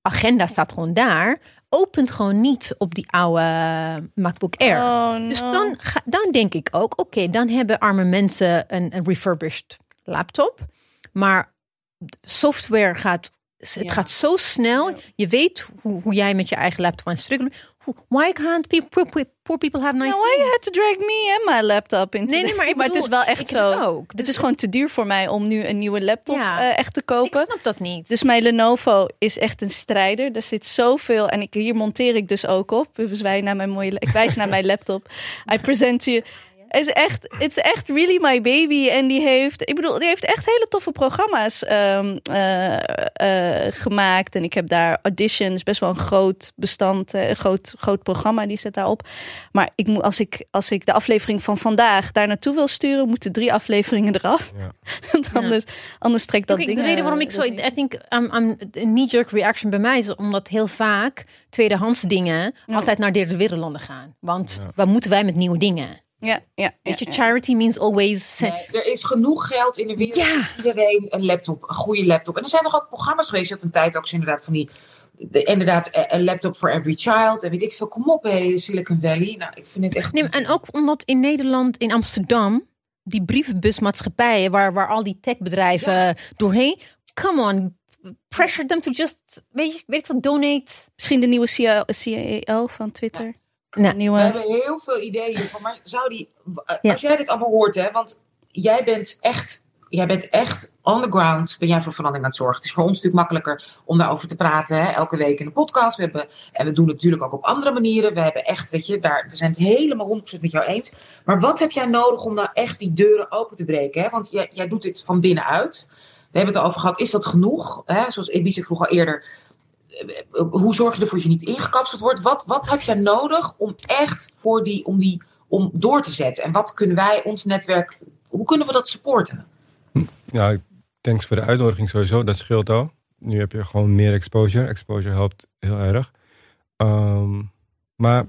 C: agenda staat gewoon daar. Opent gewoon niet op die oude MacBook Air.
B: Oh,
C: Dus dan, ga, dan denk ik ook, oké, dan hebben arme mensen een, een refurbished laptop. Maar software gaat, het
B: Ja.
C: gaat zo snel. Je weet hoe, hoe jij met je eigen laptop aan het struggelen Why can't people, poor, poor- people have nice
B: Nou, why you
C: things?
B: had to drag me en my laptop into
C: Nee, nee, maar ik
B: het is wel echt
C: ik
B: zo.
C: het ook.
B: Het
C: Dus
B: is gewoon te duur voor mij om nu een nieuwe laptop
C: Ja.
B: eh, echt te
C: Ik
B: kopen.
C: snap dat niet.
B: Dus mijn Lenovo is echt een strijder. Er zit zoveel. En ik, hier monteer ik dus ook op. Dus wij naar mijn mooie. Ik wijs naar mijn laptop. I present you. Het is echt, het is echt really my baby. En die heeft, ik bedoel, die heeft echt hele toffe programma's ehm, eh, eh, gemaakt. En ik heb daar auditions, best wel een groot bestand, eh, een groot, groot programma, die zit daarop. Maar ik moet, als, ik, als ik de aflevering van vandaag daar naartoe wil sturen, moeten drie afleveringen eraf.
D: Ja.
B: Want anders, anders trekt dat
C: Oké,
B: ding.
C: de reden waarom ik zo,
B: dat niet.
C: I think, um, um, een knee-jerk reaction bij mij is omdat heel vaak tweedehands dingen
B: Ja.
C: altijd naar derde wereldlanden gaan. Want
D: Ja.
C: wat moeten wij met nieuwe dingen?
B: Ja, ja.
C: Weet je,
B: ja,
C: charity means always.
A: Nee, er is genoeg geld in de wereld.
C: Ja.
A: voor Iedereen een laptop, een goede laptop. En er zijn nog ook programma's geweest. Je had een tijd ook zo inderdaad van die. De, inderdaad, eh, een laptop for every child. En weet ik veel. Kom op, hé, Silicon Valley. Nou, ik vind het echt.
C: Nee, en ook omdat in Nederland, in Amsterdam, die brievenbusmaatschappijen waar, waar al die techbedrijven doorheen. Come on, pressure them to just, weet, je, weet ik wat, donate.
B: Misschien de nieuwe CEO, CEO van Twitter. Nieuwe...
A: We hebben heel veel ideeën hiervan. Maar zou die. eh,
C: Ja.
A: Als jij dit allemaal hoort, hè. Want jij bent echt. Jij bent echt on the ground. Ben jij voor verandering aan het zorgen? Het is voor ons natuurlijk makkelijker om daarover te praten. Hè? Elke week in een podcast. We hebben, en we doen het natuurlijk ook op andere manieren. We hebben echt, weet je, daar, we zijn het helemaal 100% met jou eens. Maar wat heb jij nodig om nou echt die deuren open te breken? Hè? Want jij, jij doet dit van binnenuit. We hebben het erover gehad, is dat genoeg? Hè? Zoals Ibiza vroeg al eerder. Hoe zorg je ervoor dat je niet ingekapseld wordt? Wat, wat heb jij nodig om echt voor die, om die, om door te zetten? En wat kunnen wij, ons netwerk, hoe kunnen we dat supporten?
D: Ja, thanks voor de uitnodiging sowieso. Dat scheelt al. Nu heb je gewoon meer exposure. Exposure helpt heel erg. Ehm, maar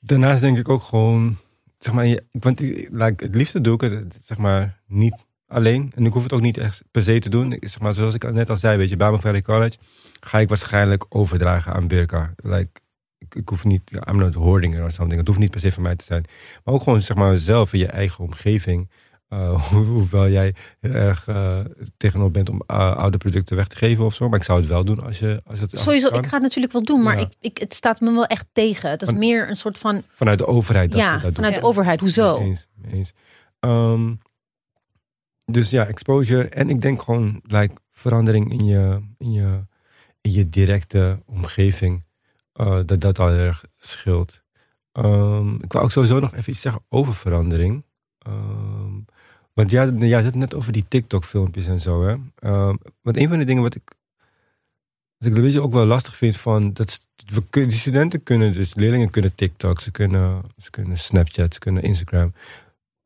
D: daarnaast denk ik ook gewoon, zeg maar, want ik- like, het liefste doe ik het, zeg maar, niet alleen. En ik hoef het ook niet echt per se te doen. Ik- Zeg maar, zoals ik net al zei, weet je, bij mijn Valley College ga ik waarschijnlijk overdragen aan Birka. Like, ik, ik hoef niet, I'm not hoarding or something. Het hoeft niet per se van mij te zijn. Maar ook gewoon, zeg maar, zelf in je eigen omgeving. Uh, hoe- hoewel jij heel erg uh, tegenop bent om uh, oude producten weg te geven of zo. Maar ik zou het wel doen als, je, als het
C: Sowieso,
D: kan.
C: ik ga het natuurlijk wel doen, maar
D: Ja.
C: ik, ik, het staat me wel echt tegen. Het is meer een soort van,
D: Vanuit de overheid dat
C: ja,
D: dat
C: vanuit
D: doen.
C: de overheid. Hoezo?
D: Eens, eens. Ehm, dus ja, exposure. En ik denk gewoon like, verandering in je, in, je, in je directe omgeving. eh, dat dat al erg scheelt. Ehm, ik wou ook sowieso nog even iets zeggen over verandering. Ehm, want ja, ja, had het net over die TikTok-filmpjes en zo. Hè? Ehm, want een van de dingen wat ik wat ik een beetje ook wel lastig vind van dat we die studenten kunnen dus leerlingen kunnen TikTok, ze kunnen, ze kunnen Snapchat, ze kunnen Instagram.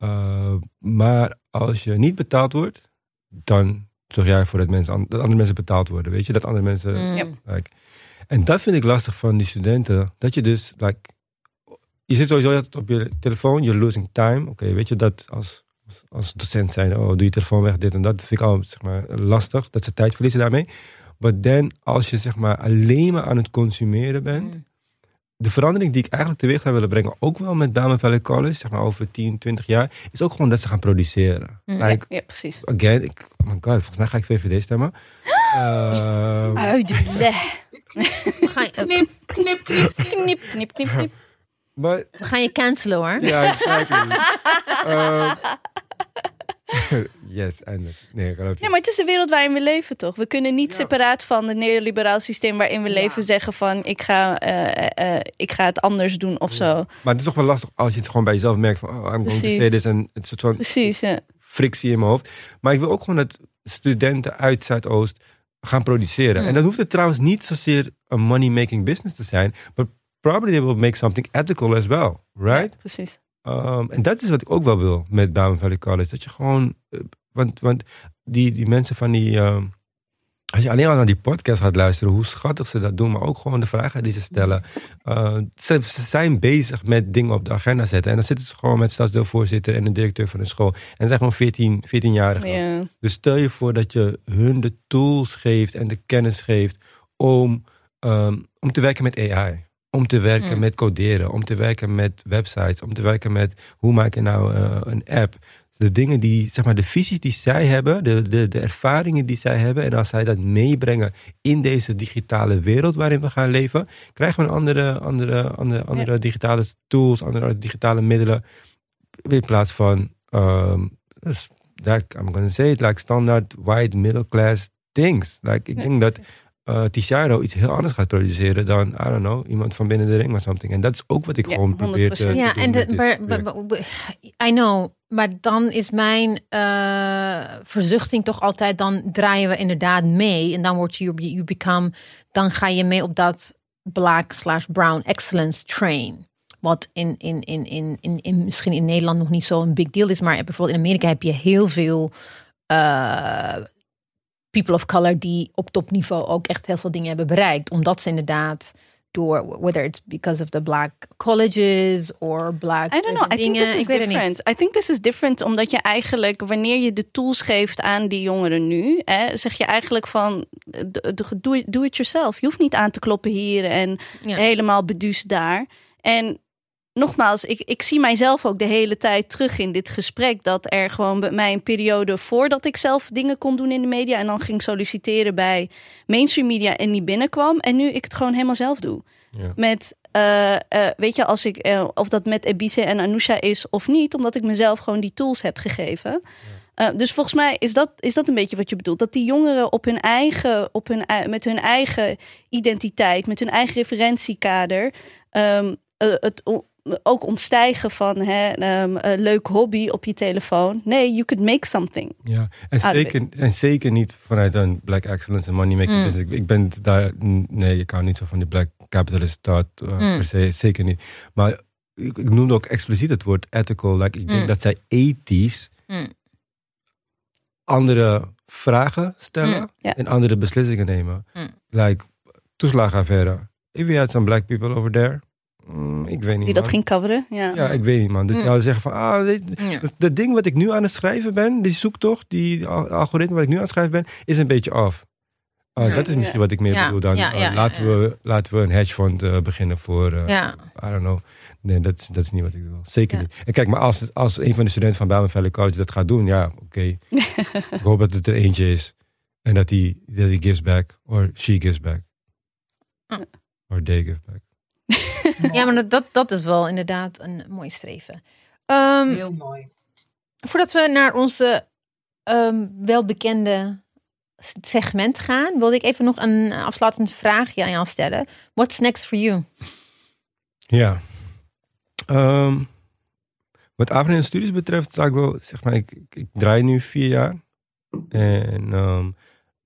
D: Uh, maar als je niet betaald wordt, dan zorg jij ervoor dat, mensen, dat andere mensen betaald worden. Weet je, dat andere mensen.
C: Mm.
D: Like, en dat vind ik lastig van die studenten. Dat je dus, like, je zit sowieso altijd op je telefoon, you're losing time. Oké, weet je dat als, als, als docent zijn, oh, doe je telefoon weg, dit en dat. Dat vind ik al zeg maar, lastig, dat ze tijd verliezen daarmee. Maar dan, als je zeg maar alleen maar aan het consumeren bent.
C: Mm.
D: De verandering die ik eigenlijk teweeg zou willen brengen, ook wel met Diamond Valley College, zeg maar over 10, 20 jaar, is ook gewoon dat ze gaan produceren.
C: Mm.
D: Like,
B: Ja, precies.
D: again, ik, oh my god, volgens mij ga ik VVD stemmen.
C: We gaan, eh,
A: Knip, knip, knip.
B: Knip, knip, knip, knip.
D: maar
C: we gaan je cancelen hoor.
D: Ja, exactly. Ehm, yes, eindelijk. Nee, geloof je.
B: Nee, maar het is de wereld waarin we leven, toch? We kunnen niet separaat van het neoliberaal systeem waarin we leven zeggen van ik ga, eh, eh, ik ga het anders doen of zo.
D: Maar het is toch wel lastig als je het gewoon bij jezelf merkt van, oh, I'm going to say this. En het soort van
B: Precies, ja.
D: frictie in mijn hoofd. Maar ik wil ook gewoon dat studenten uit Zuidoost gaan produceren. En dat hoeft het trouwens niet zozeer een money-making business te zijn. But probably they will make something ethical as well, right?
B: Precies.
D: Um, en dat is wat ik ook wel wil met Diamond Valley College. Dat je gewoon, eh, want, want die, die mensen van die, ehm, als je alleen al naar die podcast gaat luisteren, hoe schattig ze dat doen, maar ook gewoon de vragen die ze stellen. Uh, ze, ze zijn bezig met dingen op de agenda zetten. En dan zitten ze gewoon met stadsdeelvoorzitter en de directeur van de school. En ze zijn gewoon 14, 14-jarigen.
B: Ja.
D: Dus stel je voor dat je hun de tools geeft en de kennis geeft om, ehm, om te werken met AI. Om te werken
C: Mm.
D: met coderen, om te werken met websites, om te werken met hoe maak je nou eh, een app. De dingen die, zeg maar, de visies die zij hebben, de, de, de ervaringen die zij hebben. En als zij dat meebrengen in deze digitale wereld waarin we gaan leven, krijgen we een andere, andere, andere, andere digitale tools, andere digitale middelen. In plaats van, like, I'm gonna say it, like standaard white middle class things. Like, ik denk dat uh, iets heel anders gaat produceren dan, I don't know, iemand van binnen de ring of something. En dat is ook wat ik
B: Ja,
D: gewoon probeer te,
B: 100%.
D: te
C: Ja,
D: doen
C: en de, I know, maar dan is mijn eh, verzuchting toch altijd, dan draaien we inderdaad mee en dan word je, you become, dan ga je mee op dat black slash brown excellence train. Wat in, in, in, in, in, in, misschien in Nederland nog niet zo'n big deal is, maar bijvoorbeeld in Amerika heb je heel veel eh, people of color die op topniveau ook echt heel veel dingen hebben bereikt. Omdat ze inderdaad door, whether it's because of the black colleges or black
B: I don't know. I think this is different. I think this is different omdat je eigenlijk, wanneer je de tools geeft aan die jongeren nu, hè, zeg je eigenlijk van, doe it, do it yourself. Je hoeft niet aan te kloppen hier en
C: Ja.
B: helemaal beduusd daar. En nogmaals, ik, ik zie mijzelf ook de hele tijd terug in dit gesprek. Dat er gewoon bij mij een periode voordat ik zelf dingen kon doen in de media. En dan ging solliciteren bij mainstream media en niet binnenkwam. En nu ik het gewoon helemaal zelf doe.
D: Ja.
B: Met, eh, eh, weet je, als ik, eh, of dat met Ebice en Anousha is of niet. Omdat ik mezelf gewoon die tools heb gegeven. Dus volgens mij is dat, is dat een beetje wat je bedoelt. Dat die jongeren op hun eigen, op hun, met hun eigen identiteit, met hun eigen referentiekader, ehm, eh, het ook ontstijgen van hè, ehm, een leuk hobby op je telefoon. Nee, you could make something.
D: Ja, en zeker, en zeker niet vanuit een black excellence en money making
C: Mm.
D: business. Ik, ik ben daar, nee, ik hou niet zo van die black capitalist thought uh,
C: Mm.
D: per se, zeker niet. Maar ik, ik noemde ook expliciet het woord ethical. Like, ik denk
C: Mm.
D: dat zij ethisch
C: Mm.
D: andere vragen stellen
C: Mm,
D: en andere beslissingen nemen.
C: Mm.
D: Like, toeslagenaffaire. If we had some black people over there, mm, ik weet niet
B: Die dat
D: man.
B: ging coveren. Ja.
D: Ja, ik weet niet man. Dus
C: Mm.
D: je zou zeggen van, ah, dit,
C: Ja.
D: dat, dat ding wat ik nu aan het schrijven ben, die zoektocht, die al- algoritme wat ik nu aan het schrijven ben, is een beetje af. Uh,
C: Ja.
D: dat is misschien wat ik meer
C: Ja,
D: bedoel dan.
C: ja,
D: uh,
C: ja,
D: laten,
C: ja,
D: We, laten we een hedge fund uh, beginnen voor, uh,
C: Ja.
D: I don't know. Nee, dat, is- dat is niet wat ik wil. Zeker
C: Ja.
D: niet. En kijk, maar als, als een van de studenten van Bijlmer Valley College dat gaat doen, ja, oké. ik hoop dat het er eentje is. En dat hij dat gives back. Or she gives back. Or they give back.
C: Ja, maar dat- dat, dat is wel inderdaad een mooi streven. Ehm,
A: Heel mooi.
C: voordat we naar onze ehm, welbekende segment gaan, wilde ik even nog een afsluitend vraagje aan jou stellen. What's next for you?
D: Ja. Ehm, wat en studies betreft, ik wel, zeg maar, ik, ik, ik draai nu vier jaar. En ehm,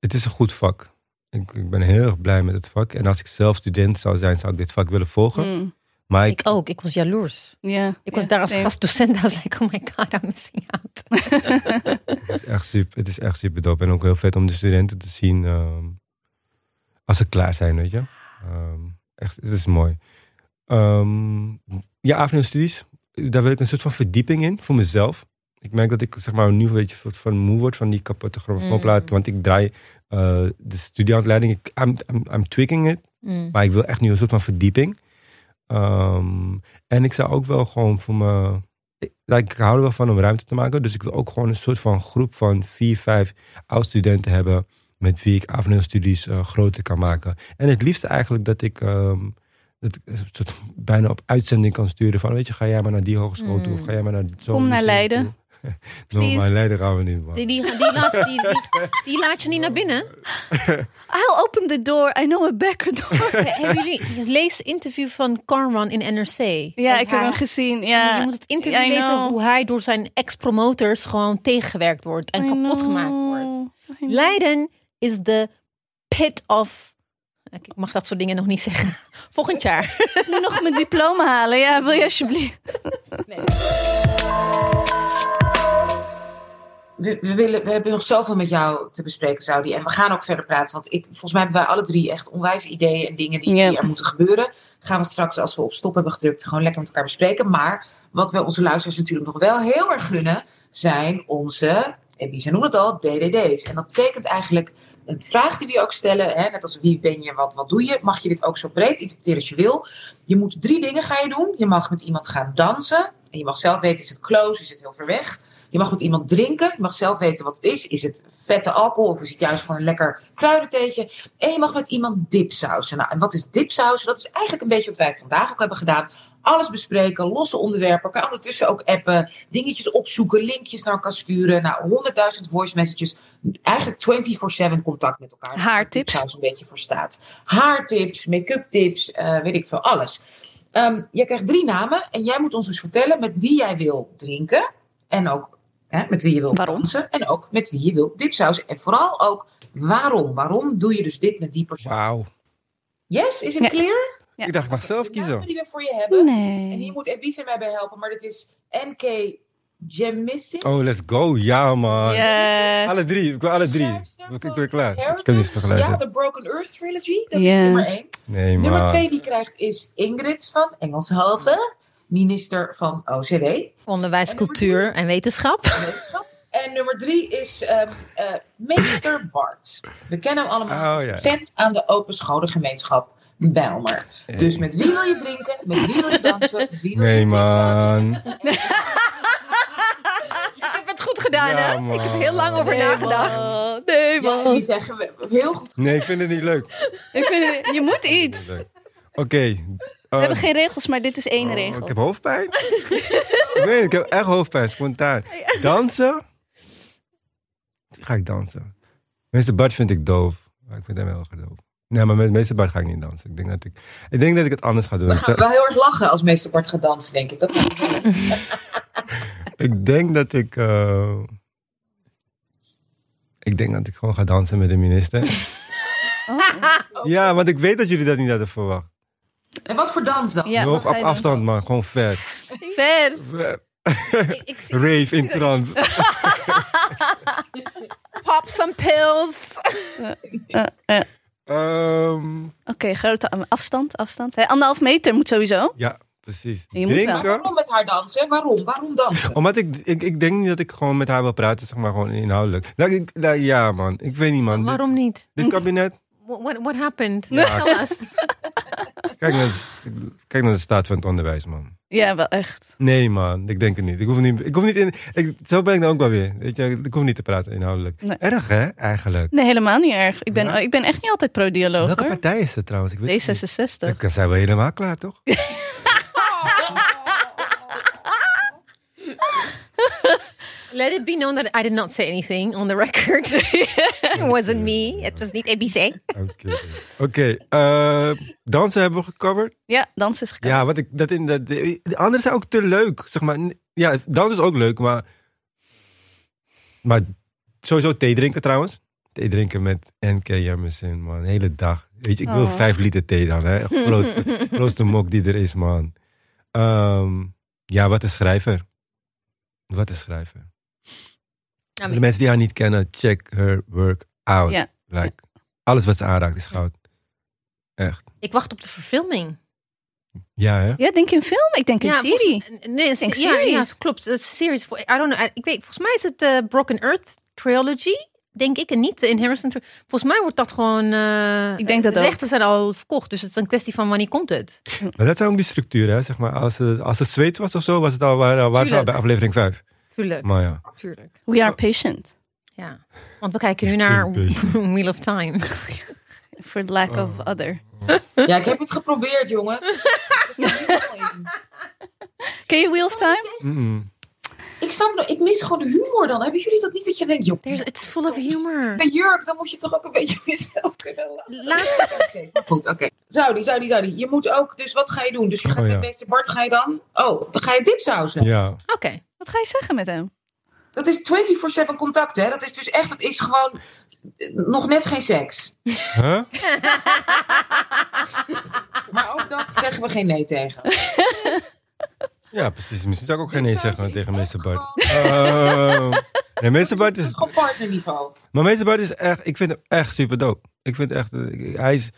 D: het is een goed vak. Ik, ik ben heel erg blij met het vak. En als ik zelf student zou zijn, zou ik dit vak willen volgen.
B: Mm,
D: Maar ik,
C: Ik ook. Ik was jaloers.
B: ja.
C: Ik was daar als
B: same.
C: gastdocent. I was like, oh my god, I'm missing out.
D: het, is echt super, het is echt super dope. En ook heel vet om de studenten te zien ehm, als ze klaar zijn, weet je. Ehm, echt, het is mooi. Ehm ja, afneemstudies, daar wil ik een soort van verdieping in voor mezelf. Ik merk dat ik zeg maar nu een beetje van moe word van die kapotte grammofoonplaat.
C: Mm.
D: Want ik draai eh, de studiehandleiding. Ik, I'm, I'm, I'm tweaking it.
C: Mm.
D: Maar ik wil echt nu een soort van verdieping. Ehm, en ik zou ook wel gewoon voor me. Ik, like, ik hou er wel van om ruimte te maken. Dus ik wil ook gewoon een soort van groep van vier, vijf oud-studenten hebben. Met wie ik afneemstudies eh groter kan maken. En het liefste eigenlijk dat ik. ehm, dat ik soort bijna op uitzending kan sturen van, weet je, ga jij maar naar die hogeschool toe of
C: Mm.
D: ga jij maar naar zo'n
B: Kom naar Leiden.
D: toe. No,
B: Please.
D: maar Leiden gaan we niet, man.
C: Die, die, die, laat, die, die, die laat je niet naar binnen.
B: I'll open the door. I know a backer door.
C: Hebben jullie lees het interview van Carman in NRC?
B: ja, ik heb hem gezien. Ja.
C: Je moet het interview lezen hoe hij door zijn ex-promoters gewoon tegengewerkt wordt en
B: I
C: kapot
B: know.
C: gemaakt wordt. Leiden is de pit of. Ik mag dat soort dingen nog niet zeggen. Volgend jaar.
B: Moet nog mijn diploma halen. Ja, wil je alsjeblieft?
A: We, we, willen, we hebben nog zoveel met jou te bespreken, Saudi. En we gaan ook verder praten. Want ik, volgens mij hebben wij alle drie echt onwijs ideeën en dingen die, er moeten gebeuren. Gaan we straks, als we op stop hebben gedrukt, gewoon lekker met elkaar bespreken. Maar wat we onze luisteraars natuurlijk nog wel heel erg gunnen, zijn onze, en wie ze noemen het al, DDD's. En dat betekent eigenlijk een vraag die we ook stellen. Hè, net als wie ben je, wat, wat doe je? Mag je dit ook zo breed interpreteren als je wil. Je moet drie dingen gaan je doen. Je mag met iemand gaan dansen. En je mag zelf weten, is het close, is het heel ver weg. Je mag met iemand drinken. Je mag zelf weten wat het is. Is het vette alcohol of is het juist gewoon een lekker kruidentheetje? En je mag met iemand dipsausen. Nou, en wat is dipsausen? Dat is eigenlijk een beetje wat wij vandaag ook hebben gedaan. Alles bespreken, losse onderwerpen. Kan je ondertussen ook appen, dingetjes opzoeken, linkjes naar elkaar sturen. Nou, honderdduizend voice messages. Eigenlijk 24-7 contact met elkaar.
B: Haartips.
A: dipsaus een beetje voor staat. Haartips, make-up tips, eh, weet ik veel, alles. Ehm, jij krijgt drie namen en jij moet ons dus vertellen met wie jij wil drinken. En ook hè, met wie je wil
B: Waarom?
A: dansen. En ook met wie je wil dipsausen. En vooral ook waarom. Waarom doe je dus dit met die persoon?
D: Wauw.
A: Yes, is het
B: Ja.
A: clear?
B: Ja.
D: Ik dacht, ik mag zelf
A: De
D: kiezen.
A: die we voor je hebben. En hier moet Ebice mij bij helpen. Maar dit is NK Jemissin.
D: Oh, let's go. Ja, man. Alle drie. Ik wil alle drie. Ik, ben klaar. Ik kan niet
A: Ja, de Broken Earth Trilogy. Dat is nummer één.
D: Nee, man.
A: Nummer twee die krijgt is Ingrid van Engelshoven. Minister van OCW.
C: Onderwijs, cultuur en wetenschap.
A: wetenschap. En nummer drie is ehm eh, meester Bart. We kennen hem allemaal
D: Oh, ja.
A: aan de Open Scholengemeenschap Bijlmer. Dus met wie wil je drinken? Met wie wil je dansen? Wie wil
D: Nee,
A: je
D: man.
C: Ik heb het goed gedaan,
D: Ja,
C: hè?
D: man.
C: Ik heb heel lang over
B: Nee,
C: nagedacht.
B: man. Nee,
A: Ja,
B: man.
A: die zeggen we heel goed.
D: Nee, ik vind het niet leuk.
B: Ik vind het- je moet iets.
D: Oké.
B: We
D: eh,
B: hebben geen regels, maar dit is één
D: oh,
B: regel.
D: Ik heb hoofdpijn. nee, ik heb echt hoofdpijn, spontaan. Dansen? Ga ik dansen? Meester Bart vind ik doof. Maar ik vind hem heel erg doof. Nee, maar met meester Bart ga ik niet dansen. Ik denk dat ik, ik, denk dat ik het anders ga doen.
A: We gaan wel heel erg lachen als meester Bart gaat dansen, denk ik. Dat.
D: Ik denk dat ik. eh, ik denk dat ik gewoon ga dansen met de minister.
B: Oh.
D: Ja, want ik weet dat jullie dat niet hadden verwacht.
A: En wat voor dans dan?
B: Ja,
D: op afstand, man. Gewoon ver.
B: Ver.
D: Ver.
C: Ik, ik zie
D: Rave in trance.
C: pop some pills.
D: Ehm,
B: Oké, grote afstand, afstand. Hè, anderhalf meter moet sowieso.
D: ja, precies.
B: Je moet wel.
D: Drinken.
A: Waarom met haar dansen? Waarom? Waarom dansen?
D: Omdat ik, ik, ik denk niet dat ik gewoon met haar wil praten, zeg maar gewoon inhoudelijk. Nou, ik, nou, ja, man. Ik weet niet, man.
C: Waarom niet?
D: dit kabinet,
C: What, what, happened?
D: Ja. Kijk naar, de, kijk naar de staat van het onderwijs, man.
B: Ja, wel echt.
D: Nee, man. Ik denk het niet. Ik hoef niet, ik hoef niet in... Ik, zo ben ik dan ook wel weer. Weet je, ik hoef niet te praten inhoudelijk.
B: Nee.
D: Erg, hè? Eigenlijk.
B: Nee, helemaal niet erg. Ik ben,
D: Ja.
B: ik ben echt niet altijd pro-dialoog
D: Welke
B: hoor.
D: partij is het trouwens? Ik weet het niet.
B: D66.
D: Dan zijn we helemaal klaar, toch?
C: Let it be known that I did not say anything on the record. it wasn't me. Het was niet ABC.
D: Oké. Oké. eh, dansen hebben we gecoverd.
B: Ja, dans is gekend.
D: Ja, wat ik dat in de, de, de anderen zijn ook te leuk. Zeg maar, ja, dansen is ook leuk, maar. Maar sowieso thee drinken trouwens. thee drinken met NK Jemisin, man. De hele dag. Weet je, ik wil
B: Oh.
D: vijf liter thee dan, hè. Grootste, grootste mok die er is, man. Ehm, ja, wat een schrijver. Wat een schrijver.
C: Nou,
D: De mensen die haar niet kennen, check her work out.
B: Ja.
D: Like, alles wat ze aanraakt is goud. Echt.
C: ik wacht op de verfilming.
D: Ja, hè?
B: Ja, denk je een film? Ik denk een
C: Ja,
B: serie.
C: Nee, een
B: denk
C: ja,
B: series.
C: ja, klopt. Het is een series. I don't know. Ik weet, volgens mij is het de Broken Earth trilogy, denk ik, en niet de Inheritance. tri- Volgens mij wordt dat gewoon. eh,
B: Ik denk dat
C: de
B: ook.
C: rechten zijn al verkocht, dus het is een kwestie van wanneer komt het.
D: Maar dat zijn ook die structuren, hè? Zeg maar, als, het, als het Zweeds was of zo, was het al, waar, waar ze al bij aflevering 5.
C: Tuurlijk,
D: Maar ja.
C: tuurlijk.
B: We are patient.
C: Ja, want we kijken nu naar. Wheel of Time.
B: For lack of other.
A: Ja, ik heb het geprobeerd, jongens.
B: Ken je Wheel of Time?
D: Mm-mm.
A: ik snap nog, ik mis gewoon de humor dan. Hebben jullie dat niet dat je denkt, joh,
C: it's full of humor.
A: de jurk, dan moet je toch ook een beetje op jezelf kunnen lachen.
C: Laat,
A: Goed, oké. Zoudi, Zoudi, Zoudi. Je moet ook, dus wat ga je doen? Dus je gaat
D: Oh, ja.
A: met meester Bart, ga je dan? Oh, dan ga je dipsausen.
D: Ja.
B: Wat ga je zeggen met hem?
A: Dat is 24-7 contact, hè? Dat is dus echt, dat is gewoon eh, nog net geen seks.
D: Huh?
A: Maar ook dat zeggen we geen nee tegen.
D: Ja, precies. Misschien zou ik ook geen nee zeggen tegen meester Bart.
A: gewoon-
D: Uh, nee, meester Bart is...
A: is gewoon partnerniveau.
D: Maar meester Bart is echt... Ik vind hem echt super dope. Ik vind echt... eh, Hij is...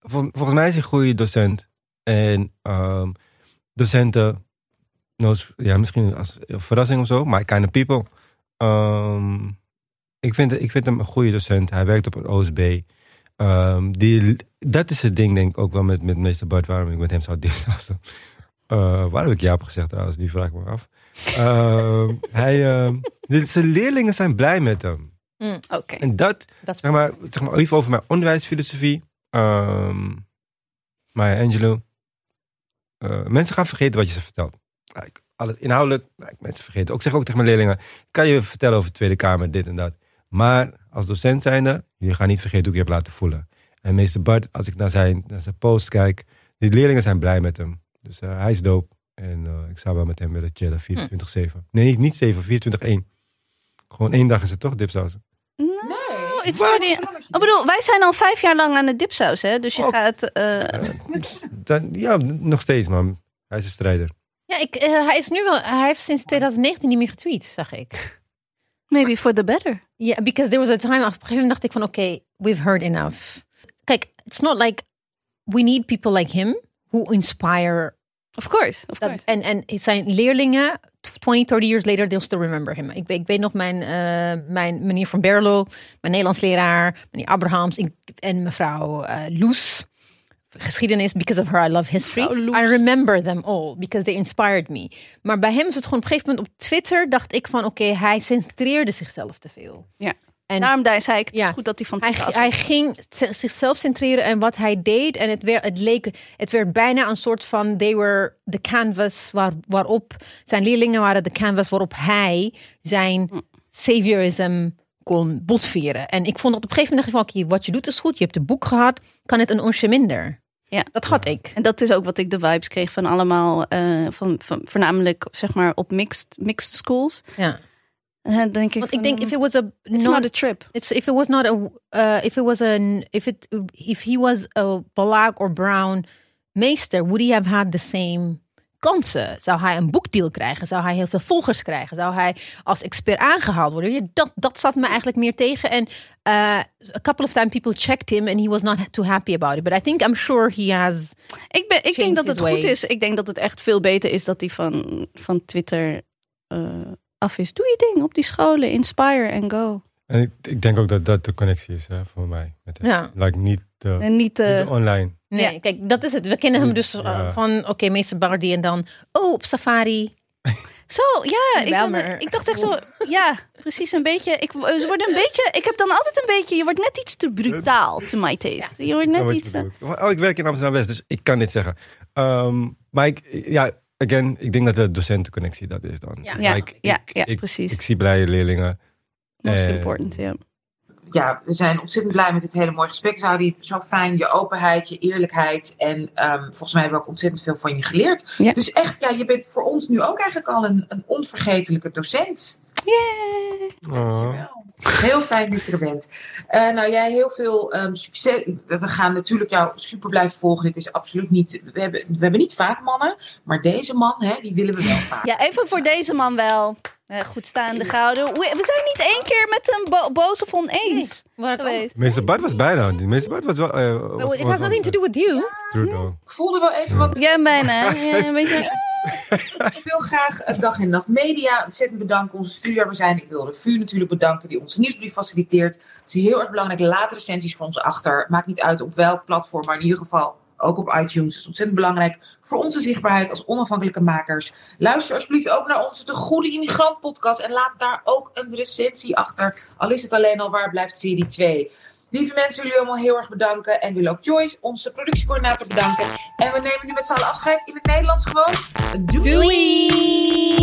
D: vol- Volgens mij is hij een goede docent. En ehm, docenten... ja, misschien als verrassing of zo. Maar kind of people. Ehm, ik, vind, ik vind hem een goede docent. Hij werkt op het OSB. Ehm, die, dat is het ding, denk ik ook wel met, met meester Bart. Waarom ik met hem zou dealen. Uh, waar heb ik Jaap gezegd trouwens? Die vraag ik me af. Ehm, hij, de- zijn leerlingen zijn blij met hem.
B: Oké.
D: En dat, zeg maar, zeg maar even over mijn onderwijsfilosofie. Ehm Maya Angelou. Eh, mensen gaan vergeten wat je ze vertelt. Alles, inhoudelijk, like, mensen vergeten. Ook zeg ook tegen mijn leerlingen, kan je vertellen over de Tweede Kamer, dit en dat. Maar als docent zijnde, jullie gaan niet vergeten hoe ik je heb laten voelen. En meester Bart, als ik naar zijn, naar zijn post kijk, die leerlingen zijn blij met hem. Dus eh, hij is dope. En eh, ik zou wel met hem willen chillen, 24-7. Nee, niet 7, 24-1. Gewoon één dag is het toch, dipsausen?
A: Nee.
B: It's pretty... Ik bedoel, wij zijn al vijf jaar lang aan het dipsaus, hè? Dus je
D: Oh.
B: gaat... eh,
D: Dan, ja, nog steeds, man. Hij is een strijder.
C: Ja, ik, eh, hij is nu wel. Hij heeft sinds 2019 niet meer getweet, zag ik.
B: maybe for the better.
C: Ja, because there was a time. Op een gegeven moment dacht ik van, oké, we've heard enough. Kijk, it's not like we need people like him who inspire.
B: Of course, of course.
C: en, en zijn leerlingen, 20, 30 years later, they'll still remember him. Ik, weet- ik weet nog mijn, eh, mijn meneer van Berlo, mijn Nederlands leraar, meneer Abrahams ik- en mevrouw eh Loes. Geschiedenis, because of her, I love history. I remember them all, because they inspired me. Maar bij hem is het gewoon op een gegeven moment op Twitter, dacht ik van, oké, hij centreerde zichzelf te veel.
B: Ja.
C: En
B: Daarom daar zei ik, het is goed dat hij van
C: hij,
B: af
C: hij ging zichzelf centreren en wat hij deed. En het, werd, het, leek, het werd bijna een soort van... They were the canvas waar, waarop... Zijn leerlingen waren de canvas waarop hij zijn
B: Hm.
C: saviorism kon botvieren. En ik vond dat op een gegeven moment dacht ik van... oké, wat je doet is goed. Je hebt een boek gehad. Kan het een onsje minder?
B: Ja.
C: Dat had ik.
B: En dat is ook wat ik de vibes kreeg van allemaal, eh, van, van voornamelijk zeg maar op mixed, mixed schools.
C: Ja.
B: En dan denk ik,
C: Want ik denk, if it was a...
B: it's not a trip.
C: It's if it was not a uh, if it was an if it if he was a black or brown meester, would he have had the same kansen? Zou hij een boekdeal krijgen? Zou hij heel veel volgers krijgen? Zou hij als expert aangehaald worden? Dat, dat staat me eigenlijk meer tegen. En uh, a couple of times people checked him and he was not too happy about it. But I think I'm sure he has.
B: Ik, ben, ik denk dat het goed is. Ik denk dat het echt veel beter is dat hij van, van Twitter eh, af is. Doe je ding op die scholen. Inspire and go.
D: En ik, ik denk ook dat dat de connectie is hè, voor mij. Met.
C: Ja.
D: Like, niet, de,
B: En niet... eh,
D: niet de online.
C: Nee, kijk, dat is het. We kennen hem dus
D: Ja.
C: van, oké, meester Bardi en dan, oh, op safari.
B: Zo, ja. Ik, ik dacht echt zo... Ja, precies een beetje... Ik, ze worden een beetje... Ik heb dan altijd een beetje... Je wordt net iets te brutaal, to my taste. Je wordt net iets... eh,
D: bedoelt. Oh, ik werk in Amsterdam-West, dus ik kan dit zeggen. Ehm, maar ik, ja, again, ik denk dat de docentenconnectie dat is dan.
C: Ja.
B: Ja,
D: Like,
B: ja,
D: ik,
B: ja,
D: ik,
B: precies.
D: Ik zie blije leerlingen.
B: Most
D: Eh,
B: important, ja.
A: ja, we zijn ontzettend blij met dit hele mooie gesprek. Zoudi, zo fijn, je openheid, je eerlijkheid. En ehm, volgens mij hebben we ook ontzettend veel van je geleerd. Dus echt, ja, je bent voor ons nu ook eigenlijk al een, een onvergetelijke docent.
B: Yay!
D: Oh.
A: Dankjewel. Heel fijn dat je er bent. Eh, nou, jij heel veel ehm, succes. We we gaan natuurlijk jou super blijven volgen. Dit is absoluut niet. We hebben, we hebben niet vaak mannen, maar deze man, hè, die willen we wel vaak.
B: Ja, even voor deze man wel. Eh, goed staande gehouden. We we zijn niet één keer met hem bo boos of oneens geweest.
D: Meester Bart was bijna. Meester Bart was wel... eh, was-
C: It has nothing to do with you.
A: Ik voelde wel even wat.
B: Ja, bijna. Ja, een beetje.
A: Ik wil graag Dag en Nacht Media ontzettend bedanken. Onze studio we zijn. Ik wil de VU natuurlijk bedanken die onze nieuwsbrief faciliteert. Het is heel erg belangrijk. Laat recensies voor ons achter. Maakt niet uit op welk platform, maar in ieder geval ook op iTunes. Dat is ontzettend belangrijk voor onze zichtbaarheid als onafhankelijke makers. Luister alsjeblieft ook naar onze De Goede Immigrant podcast. En laat daar ook een recensie achter. Al is het alleen al waar blijft serie 2. Lieve mensen, jullie allemaal heel erg bedanken. En wil ook Joyce, onze productiecoördinator, bedanken. En we nemen nu met z'n allen afscheid in het Nederlands gewoon.
C: Doei!